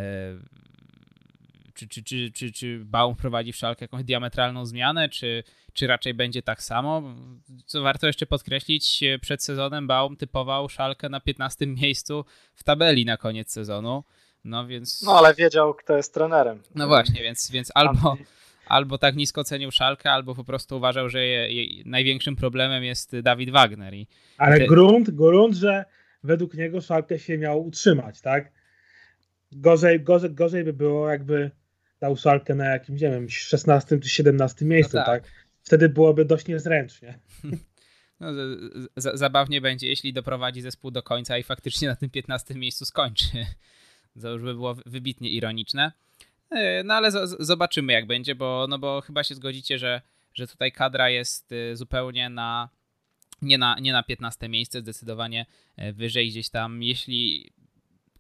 czy, czy, czy, czy, czy Baum prowadzi w Szalkę jakąś diametralną zmianę, czy, czy raczej będzie tak samo. Co warto jeszcze podkreślić, przed sezonem Baum typował Szalkę na 15 miejscu w tabeli na koniec sezonu. No więc. No ale wiedział, kto jest trenerem. No właśnie, więc, więc albo albo tak nisko cenił Szalkę, albo po prostu uważał, że je, je, największym problemem jest Dawid Wagner. I Ale te... grunt, grunt, że według niego Szalkę się miał utrzymać, tak? Gorzej, gorzej, gorzej by było, jakby dał Szalkę na jakimś, nie wiem, 16 czy 17 miejscu, no tak. tak? Wtedy byłoby dość niezręcznie. No, z, zabawnie będzie, jeśli doprowadzi zespół do końca i faktycznie na tym 15 miejscu skończy. To już by było wybitnie ironiczne. E, no ale zobaczymy jak będzie, bo, no bo chyba się zgodzicie, że, że tutaj kadra jest y, zupełnie na nie na, nie na 15 miejsce, zdecydowanie e, wyżej gdzieś tam. Jeśli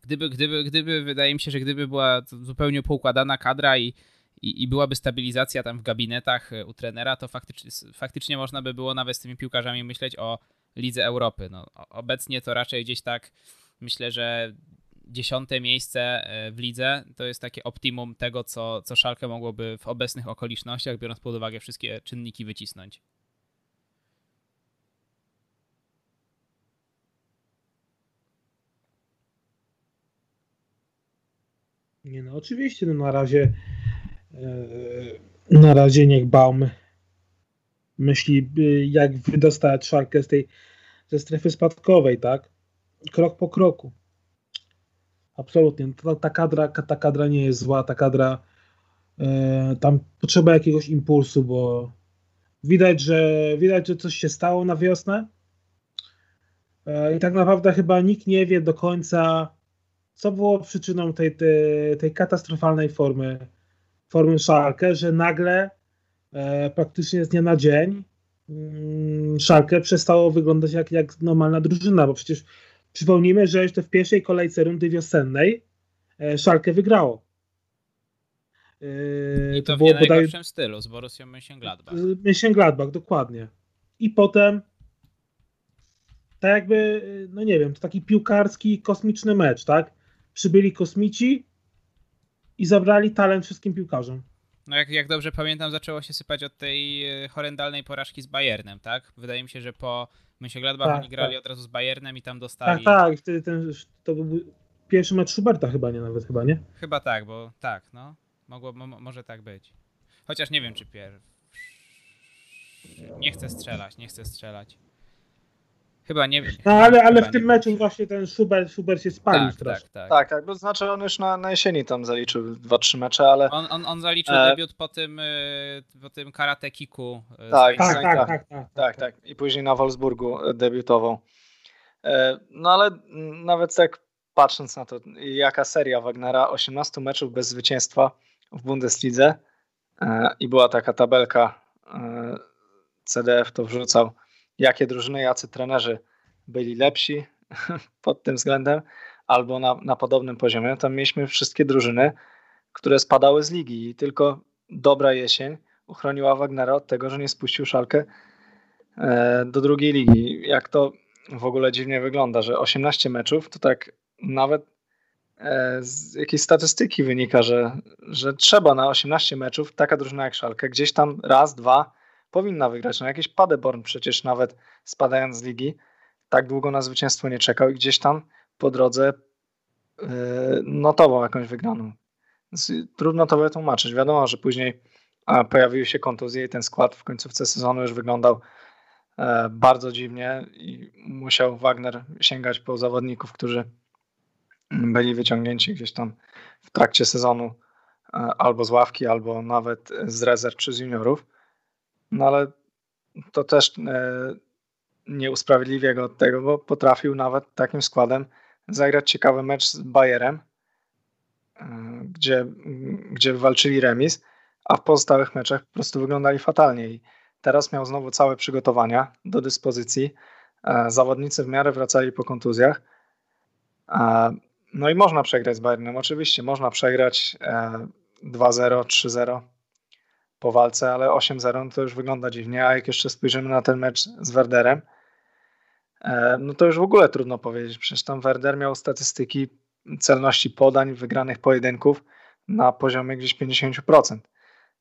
gdyby, gdyby, gdyby, wydaje mi się, że gdyby była zupełnie poukładana kadra i, i, i byłaby stabilizacja tam w gabinetach e, u trenera, to faktycznie, faktycznie można by było nawet z tymi piłkarzami myśleć o Lidze Europy. No, obecnie to raczej gdzieś tak myślę, że dziesiąte miejsce e, w lidze to jest takie optimum tego, co, co Szalkę mogłoby w obecnych okolicznościach, biorąc pod uwagę wszystkie czynniki, wycisnąć. Nie no, oczywiście, no na razie yy, na razie niech Baum myśli, jak wydostać Szalkę z tej ze strefy spadkowej, tak? Krok po kroku. Absolutnie. Ta, ta, kadra, ta kadra nie jest zła, ta kadra e, tam potrzeba jakiegoś impulsu, bo widać, że widać, że coś się stało na wiosnę. E, I tak naprawdę chyba nikt nie wie do końca, co było przyczyną tej, tej, tej katastrofalnej formy, formy Szalkę, że nagle e, praktycznie z dnia na dzień mm, Szalkę przestało wyglądać jak, jak normalna drużyna, bo przecież Przypomnijmy, że jeszcze w pierwszej kolejce rundy wiosennej e, Szalkę wygrało. E, I to, to było w bodaj... stylu z Borussią Mönchengladbach. Mönchengladbach, dokładnie. I potem tak jakby, no nie wiem, to taki piłkarski, kosmiczny mecz, tak? Przybyli kosmici i zabrali talent wszystkim piłkarzom. No jak, jak dobrze pamiętam, zaczęło się sypać od tej e, horrendalnej porażki z Bayernem, tak? Wydaje mi się, że po Mönchengladbach Tak, oni grali tak. od razu z Bayernem i tam Tak, dostali... tak, wtedy ten, to był pierwszy mecz Schuberta chyba, nie nawet chyba, nie? Chyba tak, bo tak, no. Mogło, mo, może tak być. Chociaż nie wiem, czy pier... Nie chcę strzelać, nie chcę strzelać. Chyba nie wiem. No ale, ale w tym meczu właśnie ten Schubert, Schubert się spalił Tak, strasznie. tak, tak. Tak, tak, bo znaczy on już na, na jesieni tam zaliczył 2-3 mecze, ale On, on, on zaliczył E. debiut po tym, y, po tym karate kiku. y, Tak, Tak, tak, tak, tak. tak, tak. tak, tak. I później na Wolfsburgu e, debiutował. E, No ale nawet tak patrząc na to, jaka seria Wagnera, 18 meczów bez zwycięstwa w Bundeslidze e, i była taka tabelka e, CDF to wrzucał, jakie drużyny, jacy trenerzy byli lepsi pod tym względem albo na, na podobnym poziomie. Tam mieliśmy wszystkie drużyny, które spadały z ligi i tylko dobra jesień uchroniła Wagnera od tego, że nie spuścił szalkę e, do drugiej ligi. Jak to w ogóle dziwnie wygląda, że 18 meczów to tak nawet e, z jakiejś statystyki wynika, że, że trzeba na 18 meczów taka drużyna jak Szalkę gdzieś tam raz, dwa powinna wygrać. No jakiś Paderborn przecież nawet spadając z ligi tak długo na zwycięstwo nie czekał i gdzieś tam po drodze e, notował jakąś wygraną. Więc trudno to wytłumaczyć. Wiadomo, że później pojawiły się kontuzje i ten skład w końcówce sezonu już wyglądał e, bardzo dziwnie i musiał Wagner sięgać po zawodników, którzy byli wyciągnięci gdzieś tam w trakcie sezonu e, albo z ławki, albo nawet z rezerw czy z juniorów. No ale to też e, nie usprawiedliwia go od tego, bo potrafił nawet takim składem zagrać ciekawy mecz z Bayerem, e, gdzie, gdzie walczyli remis, a w pozostałych meczach po prostu wyglądali fatalnie. I teraz miał znowu całe przygotowania do dyspozycji. E, Zawodnicy w miarę wracali po kontuzjach. No i można przegrać z Bayernem. Oczywiście można przegrać e, 2-0, 3-0 po walce, ale 8-0 no to już wygląda dziwnie. A jak jeszcze spojrzymy na ten mecz z Werderem, e, no to już w ogóle trudno powiedzieć. Przecież tam Werder miał statystyki celności podań, wygranych pojedynków na poziomie gdzieś 50%.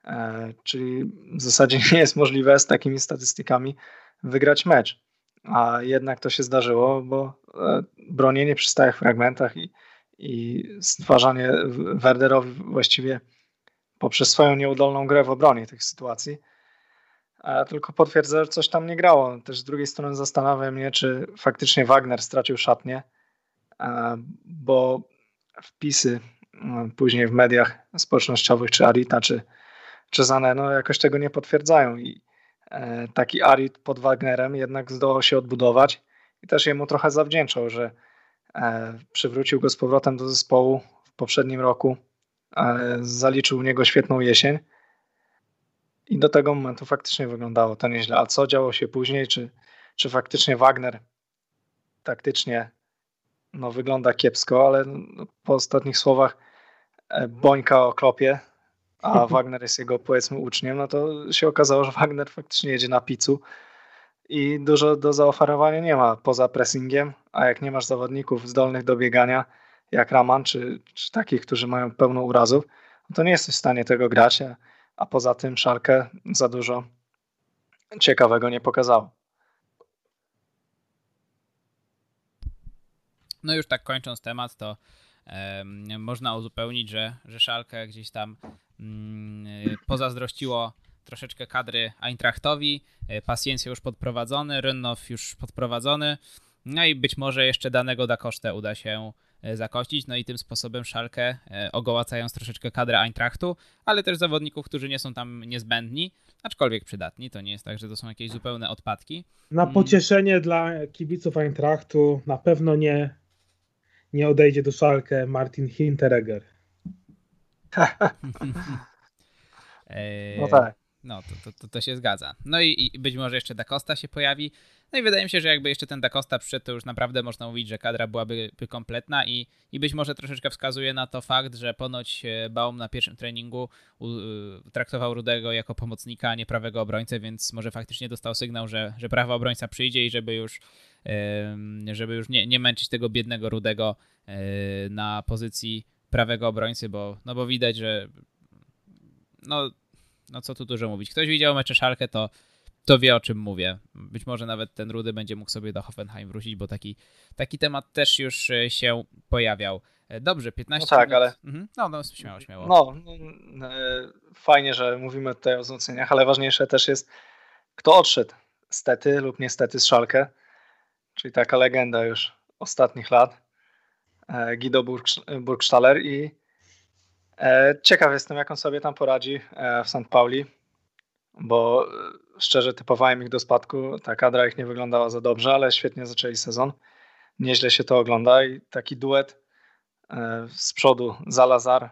E, Czyli w zasadzie nie jest możliwe z takimi statystykami wygrać mecz. A jednak to się zdarzyło, bo e, bronienie przy stałych fragmentach i, i stwarzanie Werderowi właściwie poprzez swoją nieudolną grę w obronie tych sytuacji tylko potwierdza, że coś tam nie grało. Też z drugiej strony zastanawia mnie, czy faktycznie Wagner stracił szatnię, e, bo wpisy e, później w mediach społecznościowych, czy Arita, czy, czy Zane, no jakoś tego nie potwierdzają i e, taki Arit pod Wagnerem jednak zdołał się odbudować i też jemu trochę zawdzięczał, że przywrócił go z powrotem do zespołu w poprzednim roku, zaliczył u niego świetną jesień i do tego momentu faktycznie wyglądało to nieźle. A co działo się później? Czy, czy faktycznie Wagner taktycznie no, wygląda kiepsko, ale no, po ostatnich słowach Bońka o klopie, a Wagner jest jego powiedzmy uczniem, no to się okazało, że Wagner faktycznie jedzie na picu i dużo do zaoferowania nie ma poza pressingiem, a jak nie masz zawodników zdolnych do biegania, jak Raman, czy, czy takich, którzy mają pełno urazów, no to nie jesteś w stanie tego grać, a, a poza tym Szalkę za dużo ciekawego nie pokazało. No już tak kończąc temat, to można uzupełnić, że, że Szalkę gdzieś tam um, pozazdrościło troszeczkę kadry Eintrachtowi, Paciencia już podprowadzony, Rynnow już podprowadzony, no i być może jeszcze danego da kosztę uda się zakościć, no i tym sposobem Szalkę ogołacając troszeczkę kadrę Eintrachtu, ale też zawodników, którzy nie są tam niezbędni, aczkolwiek przydatni, to nie jest tak, że to są jakieś zupełne odpadki. Na pocieszenie mm. dla kibiców Eintrachtu na pewno nie, nie odejdzie do Szalkę Martin Hinteregger. no tak. No, to, to, to się zgadza. No i, i być może jeszcze Da Costa się pojawi. No i wydaje mi się, że jakby jeszcze ten Da Costa przyszedł, to już naprawdę można mówić, że kadra byłaby by kompletna i, i być może troszeczkę wskazuje na to fakt, że ponoć Baum na pierwszym treningu u, y, traktował Rudego jako pomocnika, a nie prawego obrońcę, więc może faktycznie dostał sygnał, że, że prawy obrońca przyjdzie i żeby już, żeby już nie, nie męczyć tego biednego Rudego y, na pozycji prawego obrońcy, bo, no bo widać, że no, no co tu dużo mówić. Ktoś widział mecze Szalkę, to, to wie o czym mówię. Być może nawet ten Rudy będzie mógł sobie do Hoffenheim wrócić, bo taki, taki temat też już e, się pojawiał. E, dobrze, 15 No tak, minut. ale- Mhm. No, no, śmiało, śmiało. No, no, fajnie, że mówimy tutaj o wzmocnieniach, ale ważniejsze też jest, kto odszedł stety lub niestety z Szalkę, czyli taka legenda już ostatnich lat, Guido Burg- Burgstaller i ciekaw jestem, jak on sobie tam poradzi e, w St. Pauli, bo e, szczerze typowałem ich do spadku, ta kadra ich nie wyglądała za dobrze, ale świetnie zaczęli sezon, nieźle się to ogląda i taki duet e, z przodu Zalazar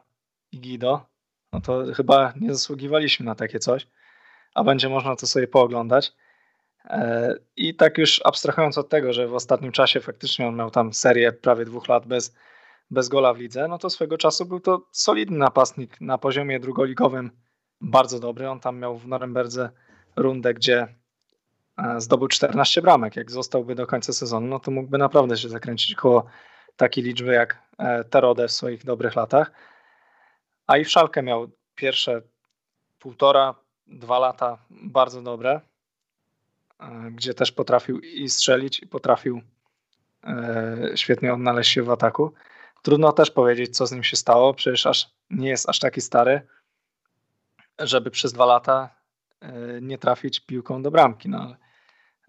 i Guido, no to chyba nie zasługiwaliśmy na takie coś, a będzie można to sobie pooglądać. E, I tak już abstrahując od tego, że w ostatnim czasie faktycznie on miał tam serię prawie dwóch lat bez, bez gola w lidze, no to swego czasu był to solidny napastnik na poziomie drugoligowym, bardzo dobry. On tam miał w Norymberdze rundę, gdzie e, zdobył 14 bramek. Jak zostałby do końca sezonu, no to mógłby naprawdę się zakręcić koło takiej liczby jak e, Terode w swoich dobrych latach. A i w Szalkę miał pierwsze półtora, dwa lata bardzo dobre, e, gdzie też potrafił i strzelić, i potrafił świetnie odnaleźć się w ataku. Trudno też powiedzieć, co z nim się stało, przecież aż nie jest aż taki stary, żeby przez dwa lata e, nie trafić piłką do bramki. No, ale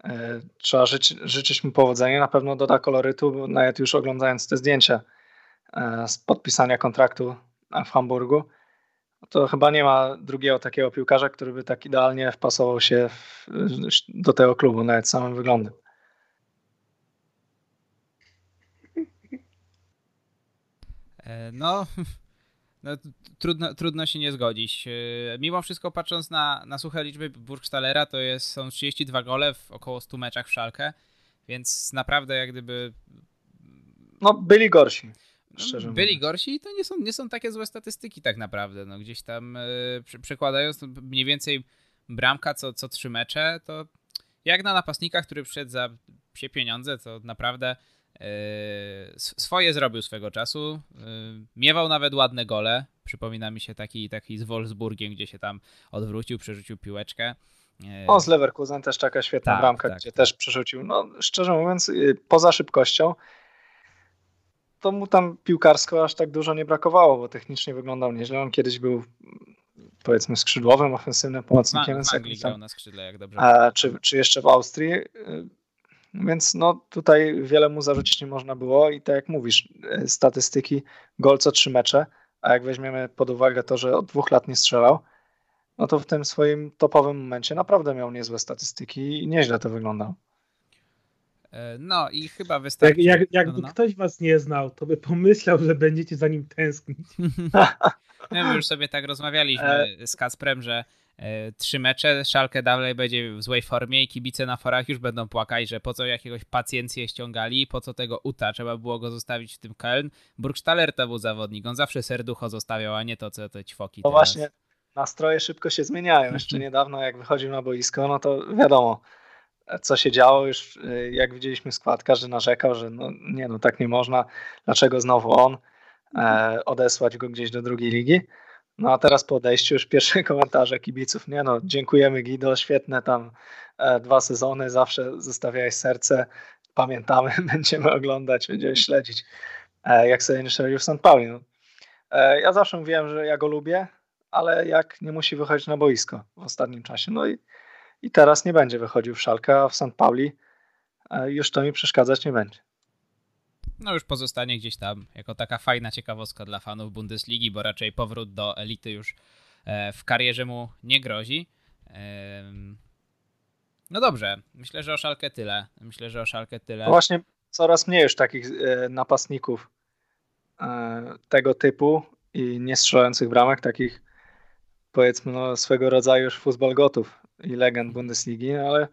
e, trzeba życzyć mu powodzenia. Na pewno doda kolorytu, nawet już oglądając te zdjęcia e, z podpisania kontraktu w Hamburgu, to chyba nie ma drugiego takiego piłkarza, który by tak idealnie wpasował się w, do tego klubu, nawet samym wyglądem. No, no t- trudno, trudno się nie zgodzić. E, Mimo wszystko patrząc na, na suche liczby Burgstallera, to jest, są 32 gole w około 100 meczach w Szalkę, więc naprawdę jak gdyby No, byli gorsi. no, byli mówiąc. gorsi i to nie są, nie są takie złe statystyki tak naprawdę. No, gdzieś tam e, przy- przekładając mniej więcej bramka co, co trzy mecze, to jak na napastnika, który przyszedł za psie pieniądze, to naprawdę e, swoje zrobił swego czasu. E, miewał nawet ładne gole. Przypomina mi się taki, taki z Wolfsburgiem, gdzie się tam odwrócił, przerzucił piłeczkę. E, O, z Leverkusen też taka świetna Tak, bramka, tak, gdzie tak. też przerzucił. No, szczerze mówiąc, y, poza szybkością, to mu tam piłkarsko aż tak dużo nie brakowało, bo technicznie wyglądał nieźle. On kiedyś był, powiedzmy, skrzydłowym, ofensywnym pomocnikiem, tam grał na skrzydle, jak dobrze a, czy, czy jeszcze w Austrii. Więc no tutaj wiele mu zarzucić nie można było i tak jak mówisz, y, statystyki gol co trzy mecze, a jak weźmiemy pod uwagę to, że od dwóch lat nie strzelał, no to w tym swoim topowym momencie naprawdę miał niezłe statystyki i nieźle to wyglądało. E, No i chyba wystarczy. Jak, jak, jakby no, no. ktoś was nie znał, to by pomyślał, że będziecie za nim tęsknić. No, my już sobie tak rozmawialiśmy E. z Kacprem, że e, trzy mecze, Szalkę dalej będzie w złej formie i kibice na forach już będą płakać, że po co jakiegoś pacjencję ściągali, po co tego Uta, trzeba było go zostawić w tym Köln. Burgstaller to był zawodnik, on zawsze serducho zostawiał, a nie to, co te ćwoki No właśnie, nastroje szybko się zmieniają. Jeszcze niedawno, jak wychodził na boisko, no to wiadomo, co się działo. Już y, jak widzieliśmy skład, każdy narzekał, że no, nie, no tak nie można. Dlaczego znowu on? E, odesłać go gdzieś do drugiej ligi. No a teraz po odejściu już pierwsze komentarze kibiców. Nie no, dziękujemy Guido, świetne tam e, dwa sezony, zawsze zostawiałeś serce. Pamiętamy, będziemy oglądać, będziemy śledzić, e, jak sobie w St. Pauli. No. E, ja zawsze mówiłem, że ja go lubię, ale jak nie musi wychodzić na boisko w ostatnim czasie. No i, i teraz nie będzie wychodził w Szalkę, a w St. Pauli już to mi przeszkadzać nie będzie. No już pozostanie gdzieś tam jako taka fajna ciekawostka dla fanów Bundesligi, bo raczej powrót do elity już e, w karierze mu nie grozi. No dobrze, myślę, że o Szalkę tyle. Myślę, że o Szalkę tyle. No właśnie coraz mniej już takich e, napastników e, tego typu i nie strzelających bramek, takich powiedzmy no, swego rodzaju już futbolgotów i legend Bundesligi, ale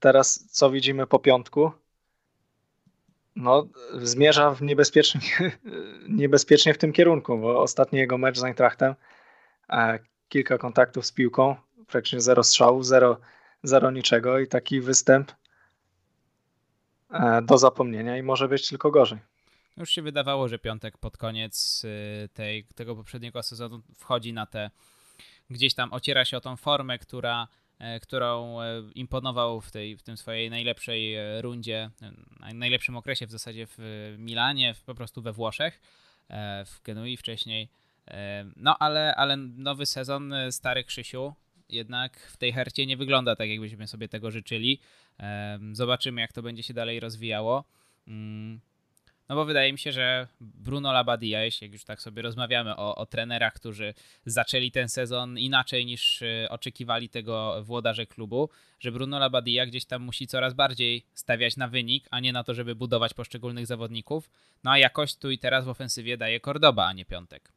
teraz co widzimy po piątku? No, zmierza w niebezpiecznie, niebezpiecznie w tym kierunku, bo ostatni jego mecz z Eintrachtem, e, kilka kontaktów z piłką, praktycznie zero strzałów, zero, zero niczego i taki występ e, do zapomnienia i może być tylko gorzej. Już się wydawało, że piątek pod koniec y, tej, tego poprzedniego sezonu wchodzi na te, gdzieś tam ociera się o tą formę, która, którą e, imponował w, tej, w tym swojej najlepszej e, rundzie, najlepszym okresie w zasadzie w Milanie, po prostu we Włoszech, w Genui wcześniej. No ale, ale nowy sezon, stary Krzysiu, jednak w tej hercie nie wygląda tak, jakbyśmy sobie tego życzyli. Zobaczymy, jak to będzie się dalej rozwijało. No bo wydaje mi się, że Bruno Labadia, jeśli już tak sobie rozmawiamy o, o trenerach, którzy zaczęli ten sezon inaczej niż y, oczekiwali tego włodarze klubu, że Bruno Labadia gdzieś tam musi coraz bardziej stawiać na wynik, a nie na to, żeby budować poszczególnych zawodników. No a jakość tu i teraz w ofensywie daje Cordoba, a nie Piątek.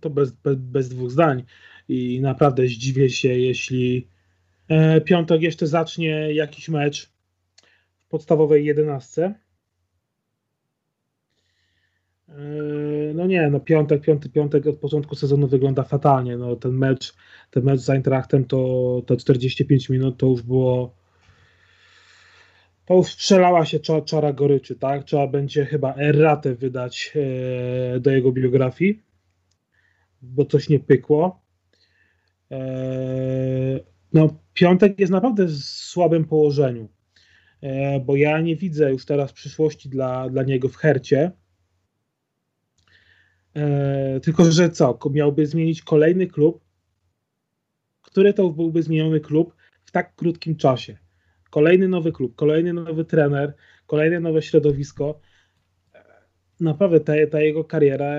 To bez, bez, bez dwóch zdań. I naprawdę zdziwię się, jeśli e, Piątek jeszcze zacznie jakiś mecz podstawowej jedenastce. E, no nie, no piątek, piąty, piątek od początku sezonu wygląda fatalnie. No ten mecz, ten mecz z Eintrachtem to, to 45 minut to już było to już strzelała się czara, czara goryczy, tak? Trzeba będzie chyba erratę wydać e, do jego biografii, bo coś nie pykło. E, no piątek jest naprawdę w słabym położeniu. E, bo ja nie widzę już teraz przyszłości dla, dla niego w Hercie. E, tylko, że co? Miałby zmienić kolejny klub, który to byłby zmieniony klub w tak krótkim czasie. Kolejny nowy klub, kolejny nowy trener, kolejne nowe środowisko. Naprawdę ta, ta jego kariera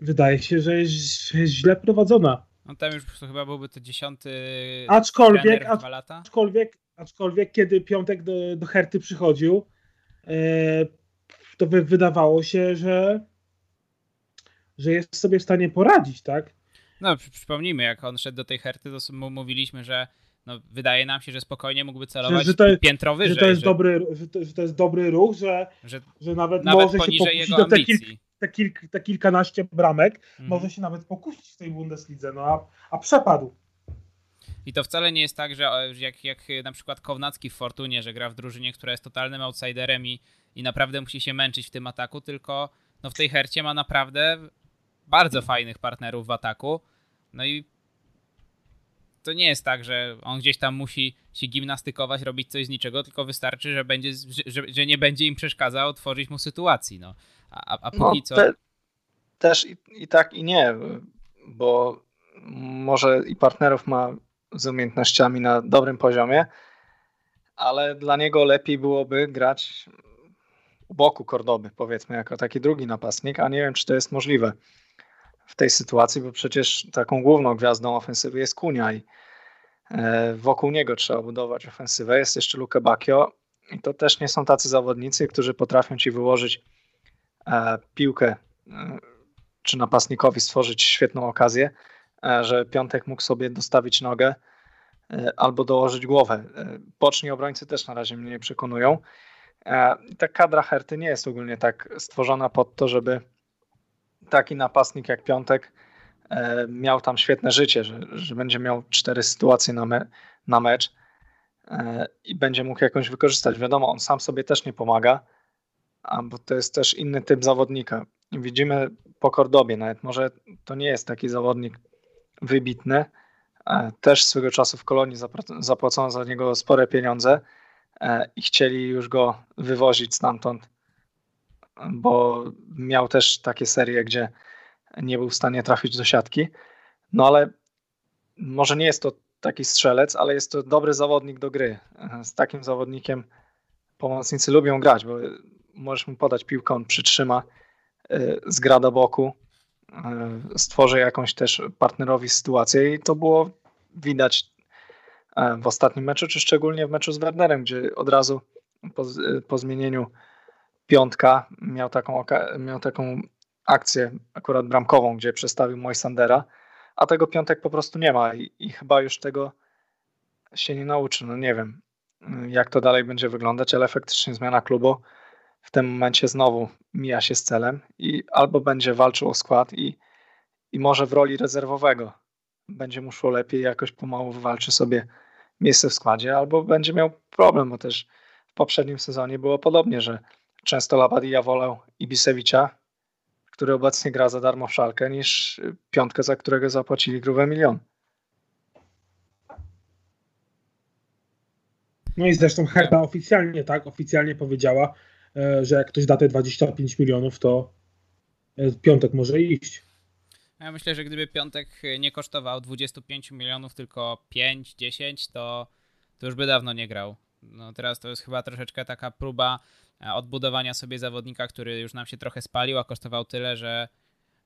wydaje się, że jest, źle prowadzona. No tam już chyba byłby to dziesiąty aczkolwiek, aczkolwiek, aczkolwiek kiedy Piątek do, do Herty przychodził, e, to wydawało się, że, że jest sobie w stanie poradzić, tak? No, przypomnijmy, jak on szedł do tej Herty, to mówiliśmy, że no, wydaje nam się, że spokojnie mógłby celować że, że to jest, piętro wyżej. Że to jest, że, dobry, że to, że to jest dobry ruch, że, że, że nawet, nawet może się pokusić do te, kilk, te, kilk, te kilkanaście bramek, mhm. może się nawet pokusić w tej Bundeslidze, no a, a przepadł. I to wcale nie jest tak, że jak, jak na przykład Kownacki w Fortunie, że gra w drużynie, która jest totalnym outsiderem i, i naprawdę musi się męczyć w tym ataku, tylko no w tej hercie ma naprawdę bardzo fajnych partnerów w ataku. No i to nie jest tak, że on gdzieś tam musi się gimnastykować, robić coś z niczego, tylko wystarczy, że, będzie, że, że nie będzie im przeszkadzał tworzyć mu sytuacji. No. A, a póki no, co. Te, też i, i tak, i nie, bo może i partnerów ma z umiejętnościami na dobrym poziomie, ale dla niego lepiej byłoby grać u boku Kordoby, powiedzmy, jako taki drugi napastnik, a nie wiem, czy to jest możliwe w tej sytuacji, bo przecież taką główną gwiazdą ofensywy jest Kunia i e, wokół niego trzeba budować ofensywę. Jest jeszcze Luke Bacchio i to też nie są tacy zawodnicy, którzy potrafią ci wyłożyć e, piłkę e, czy napastnikowi stworzyć świetną okazję że Piątek mógł sobie dostawić nogę e, albo dołożyć głowę. E, Boczni obrońcy też na razie mnie nie przekonują. Ta kadra Herty nie jest ogólnie tak stworzona pod to, żeby taki napastnik jak Piątek miał tam świetne życie, że, że będzie miał cztery sytuacje na, me, na mecz i będzie mógł jakąś wykorzystać. Wiadomo, on sam sobie też nie pomaga, bo to jest też inny typ zawodnika. Widzimy po Kordobie nawet, może to nie jest taki zawodnik wybitny. E, też swego czasu w Kolonii zapłacono za niego spore pieniądze e, i chcieli już go wywozić stamtąd, bo miał też takie serie, gdzie nie był w stanie trafić do siatki. No ale może nie jest to taki strzelec, ale jest to dobry zawodnik do gry. E, z takim zawodnikiem pomocnicy lubią grać, bo możesz mu podać piłkę, on przytrzyma, zgra do boku E, stworzy jakąś też partnerowi sytuację i to było widać e, w ostatnim meczu, czy szczególnie w meczu z Wernerem, gdzie od razu po, po zmienieniu piątka miał taką, miał taką akcję akurat bramkową, gdzie przestawił Moisandera, a tego piątek po prostu nie ma i, i chyba już tego się nie nauczy. No nie wiem, jak to dalej będzie wyglądać, ale faktycznie zmiana klubu w tym momencie znowu mija się z celem i albo będzie walczył o skład i, i może w roli rezerwowego będzie mu szło lepiej, jakoś pomału walczy sobie miejsce w składzie, albo będzie miał problem, bo też w poprzednim sezonie było podobnie, że często Labadia wolał Ibisewicza, który obecnie gra za darmo w szalkę, niż piątkę, za którego zapłacili grube milion. No i zresztą Herta oficjalnie, tak, oficjalnie powiedziała, że jak ktoś da te 25 milionów, to e, piątek może iść. Ja myślę, że gdyby piątek nie kosztował 25 milionów, tylko 5, 10, to, to już by dawno nie grał. No teraz to jest chyba troszeczkę taka próba e, odbudowania sobie zawodnika, który już nam się trochę spalił, a kosztował tyle, że,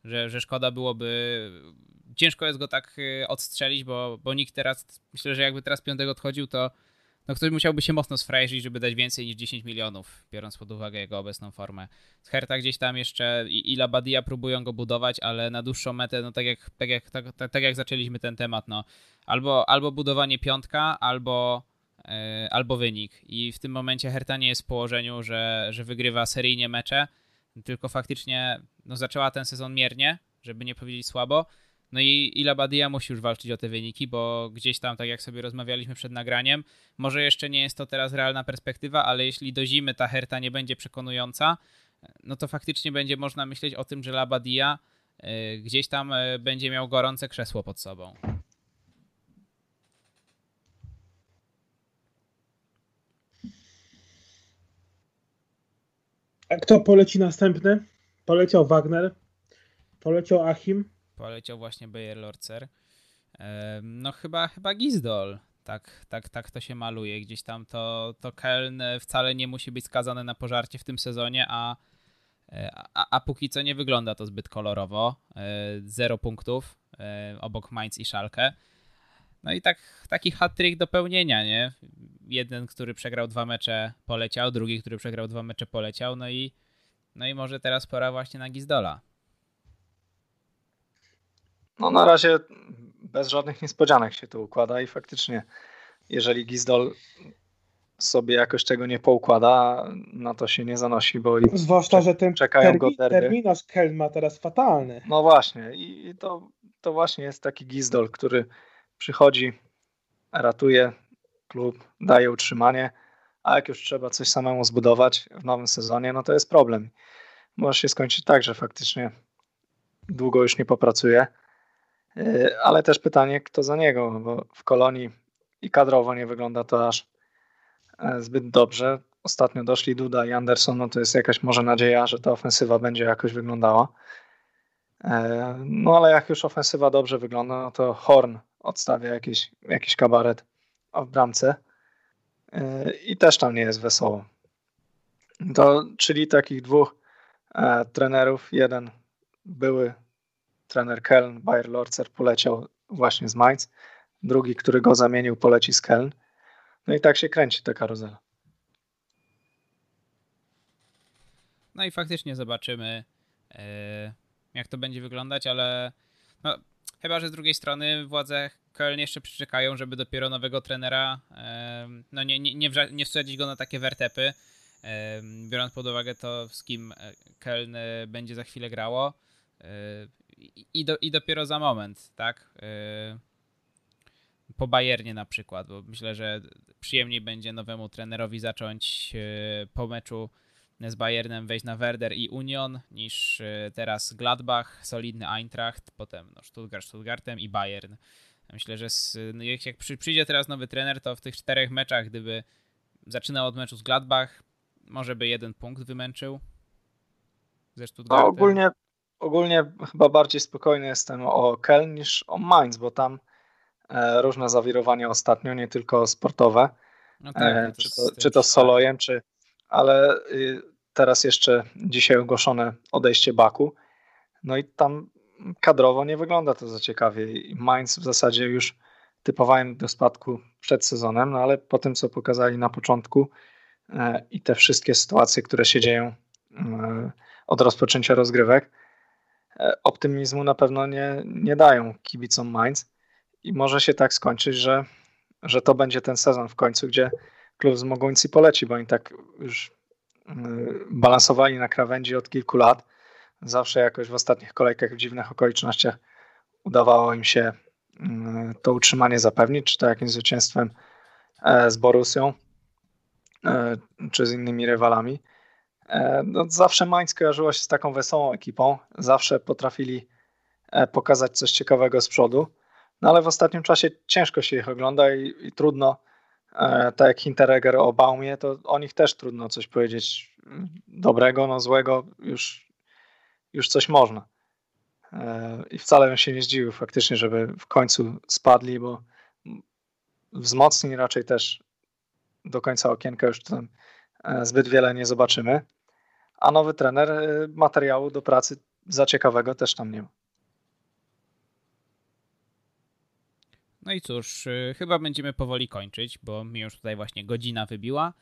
że, że szkoda byłoby. Ciężko jest go tak odstrzelić, bo, bo nikt teraz, myślę, że jakby teraz piątek odchodził, to no ktoś musiałby się mocno sfrajerzyć, żeby dać więcej niż 10 milionów, biorąc pod uwagę jego obecną formę. Z Herta gdzieś tam jeszcze i, i Labadia próbują go budować, ale na dłuższą metę, no tak jak, tak jak, tak, tak, tak jak zaczęliśmy ten temat, no albo, albo budowanie piątka, albo, yy, albo wynik. I w tym momencie Herta nie jest w położeniu, że, że wygrywa seryjnie mecze, tylko faktycznie no, zaczęła ten sezon miernie, żeby nie powiedzieć słabo, no i, Labadia musi już walczyć o te wyniki, bo gdzieś tam, tak jak sobie rozmawialiśmy przed nagraniem, może jeszcze nie jest to teraz realna perspektywa, ale jeśli do zimy ta Herta nie będzie przekonująca, no to faktycznie będzie można myśleć o tym, że Labadia y, gdzieś tam y, będzie miał gorące krzesło pod sobą. A kto poleci następny? Poleciał Wagner, poleciał Achim, poleciał właśnie Bayer Lorcer. No chyba, chyba Gizdol. Tak, tak, tak to się maluje. Gdzieś tam to, to Keln wcale nie musi być skazany na pożarcie w tym sezonie, a, a, a póki co nie wygląda to zbyt kolorowo. E, zero punktów e, obok Mainz i Schalke. No i tak, taki hat-trick do pełnienia, nie? Jeden, który przegrał dwa mecze, poleciał, drugi, który przegrał dwa mecze, poleciał, no i, no i może teraz pora właśnie na Gizdola. No na razie bez żadnych niespodzianek się to układa i faktycznie, jeżeli Gizdol sobie jakoś tego nie poukłada, na to się nie zanosi, bo i Zwłaszcza, że ten czekają termi, go derby. terminarz Keln ma teraz fatalny. No właśnie i to, to właśnie jest taki Gizdol, który przychodzi, ratuje klub, daje utrzymanie, a jak już trzeba coś samemu zbudować w nowym sezonie, no to jest problem. Może się skończyć tak, że faktycznie długo już nie popracuje, ale też pytanie, kto za niego, bo w kolonii i kadrowo nie wygląda to aż e, zbyt dobrze. Ostatnio doszli Duda i Anderson, no to jest jakaś może nadzieja, że ta ofensywa będzie jakoś wyglądała. E, no ale jak już ofensywa dobrze wygląda, no to Horn odstawia jakiś, jakiś kabaret w bramce i też tam nie jest wesoło. To, czyli takich dwóch trenerów, jeden były trener Keln, Bayer Lorzer poleciał właśnie z Mainz. Drugi, który go zamienił, poleci z Keln. No i tak się kręci ta karuzela. No i faktycznie zobaczymy, e, jak to będzie wyglądać, ale no, chyba, że z drugiej strony władze Köln jeszcze przyczekają, żeby dopiero nowego trenera, e, no nie, nie, nie, wsadzić go na takie wertepy, e, biorąc pod uwagę to, z kim Köln będzie za chwilę grało i, do, i dopiero za moment, tak? Yy, po Bayernie na przykład, bo myślę, że przyjemniej będzie nowemu trenerowi zacząć yy, po meczu z Bayernem wejść na Werder i Union niż yy, teraz Gladbach, solidny Eintracht, potem no, Stuttgart, Stuttgartem i Bayern. Myślę, że z, no, jak, jak przyjdzie teraz nowy trener, to w tych czterech meczach, gdyby zaczynał od meczu z Gladbach, może by jeden punkt wymęczył ze Stuttgartem. No, ogólnie ogólnie chyba bardziej spokojny jestem o Keln niż o Mainz, bo tam e, różne zawirowania ostatnio, nie tylko sportowe, no tak, e, no czy, to, czy to z Solojem, czy, ale y, teraz jeszcze dzisiaj ogłoszone odejście Baku. No i tam kadrowo nie wygląda to za ciekawie. I Mainz w zasadzie już typowałem do spadku przed sezonem, no ale po tym, co pokazali na początku e, i te wszystkie sytuacje, które się dzieją od rozpoczęcia rozgrywek, optymizmu na pewno nie, nie dają kibicom Mainz i może się tak skończyć, że, że to będzie ten sezon w końcu, gdzie klub z Mogońcy poleci, bo oni tak już mm, balansowali na krawędzi od kilku lat. Zawsze jakoś w ostatnich kolejkach w dziwnych okolicznościach udawało im się mm, to utrzymanie zapewnić, czy to jakimś zwycięstwem e, z Borusią. czy z innymi rywalami. No, zawsze Mainz kojarzyła się z taką wesołą ekipą, zawsze potrafili pokazać coś ciekawego z przodu, no ale w ostatnim czasie ciężko się ich ogląda i, i trudno, tak jak Hinteregger o Baumie, to o nich też trudno coś powiedzieć dobrego, no złego, już, już coś można. I wcale bym się nie zdziwił faktycznie, żeby w końcu spadli, bo wzmocnień raczej też do końca okienka już tam e, zbyt wiele nie zobaczymy. A nowy trener e, materiału do pracy za ciekawego też tam nie ma. No i cóż, e, chyba będziemy powoli kończyć, bo mi już tutaj właśnie godzina wybiła,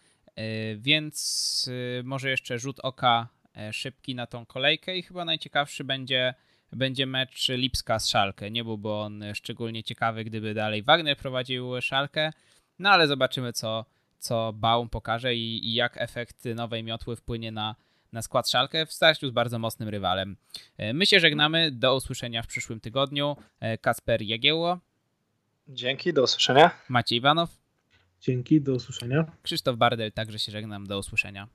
więc może jeszcze rzut oka szybki na tą kolejkę i chyba najciekawszy będzie będzie mecz Lipska z Szalkę. Nie byłby on szczególnie ciekawy, gdyby dalej Wagner prowadził Szalkę, no ale zobaczymy, co, co Baum pokaże i, i jak efekt nowej miotły wpłynie na, na skład Szalkę w starciu z bardzo mocnym rywalem. E, my się żegnamy, do usłyszenia w przyszłym tygodniu. E, Kasper Jagiełło. Dzięki, do usłyszenia. Maciej Iwanow. Dzięki, do usłyszenia. Krzysztof Bardel, także się żegnam, do usłyszenia.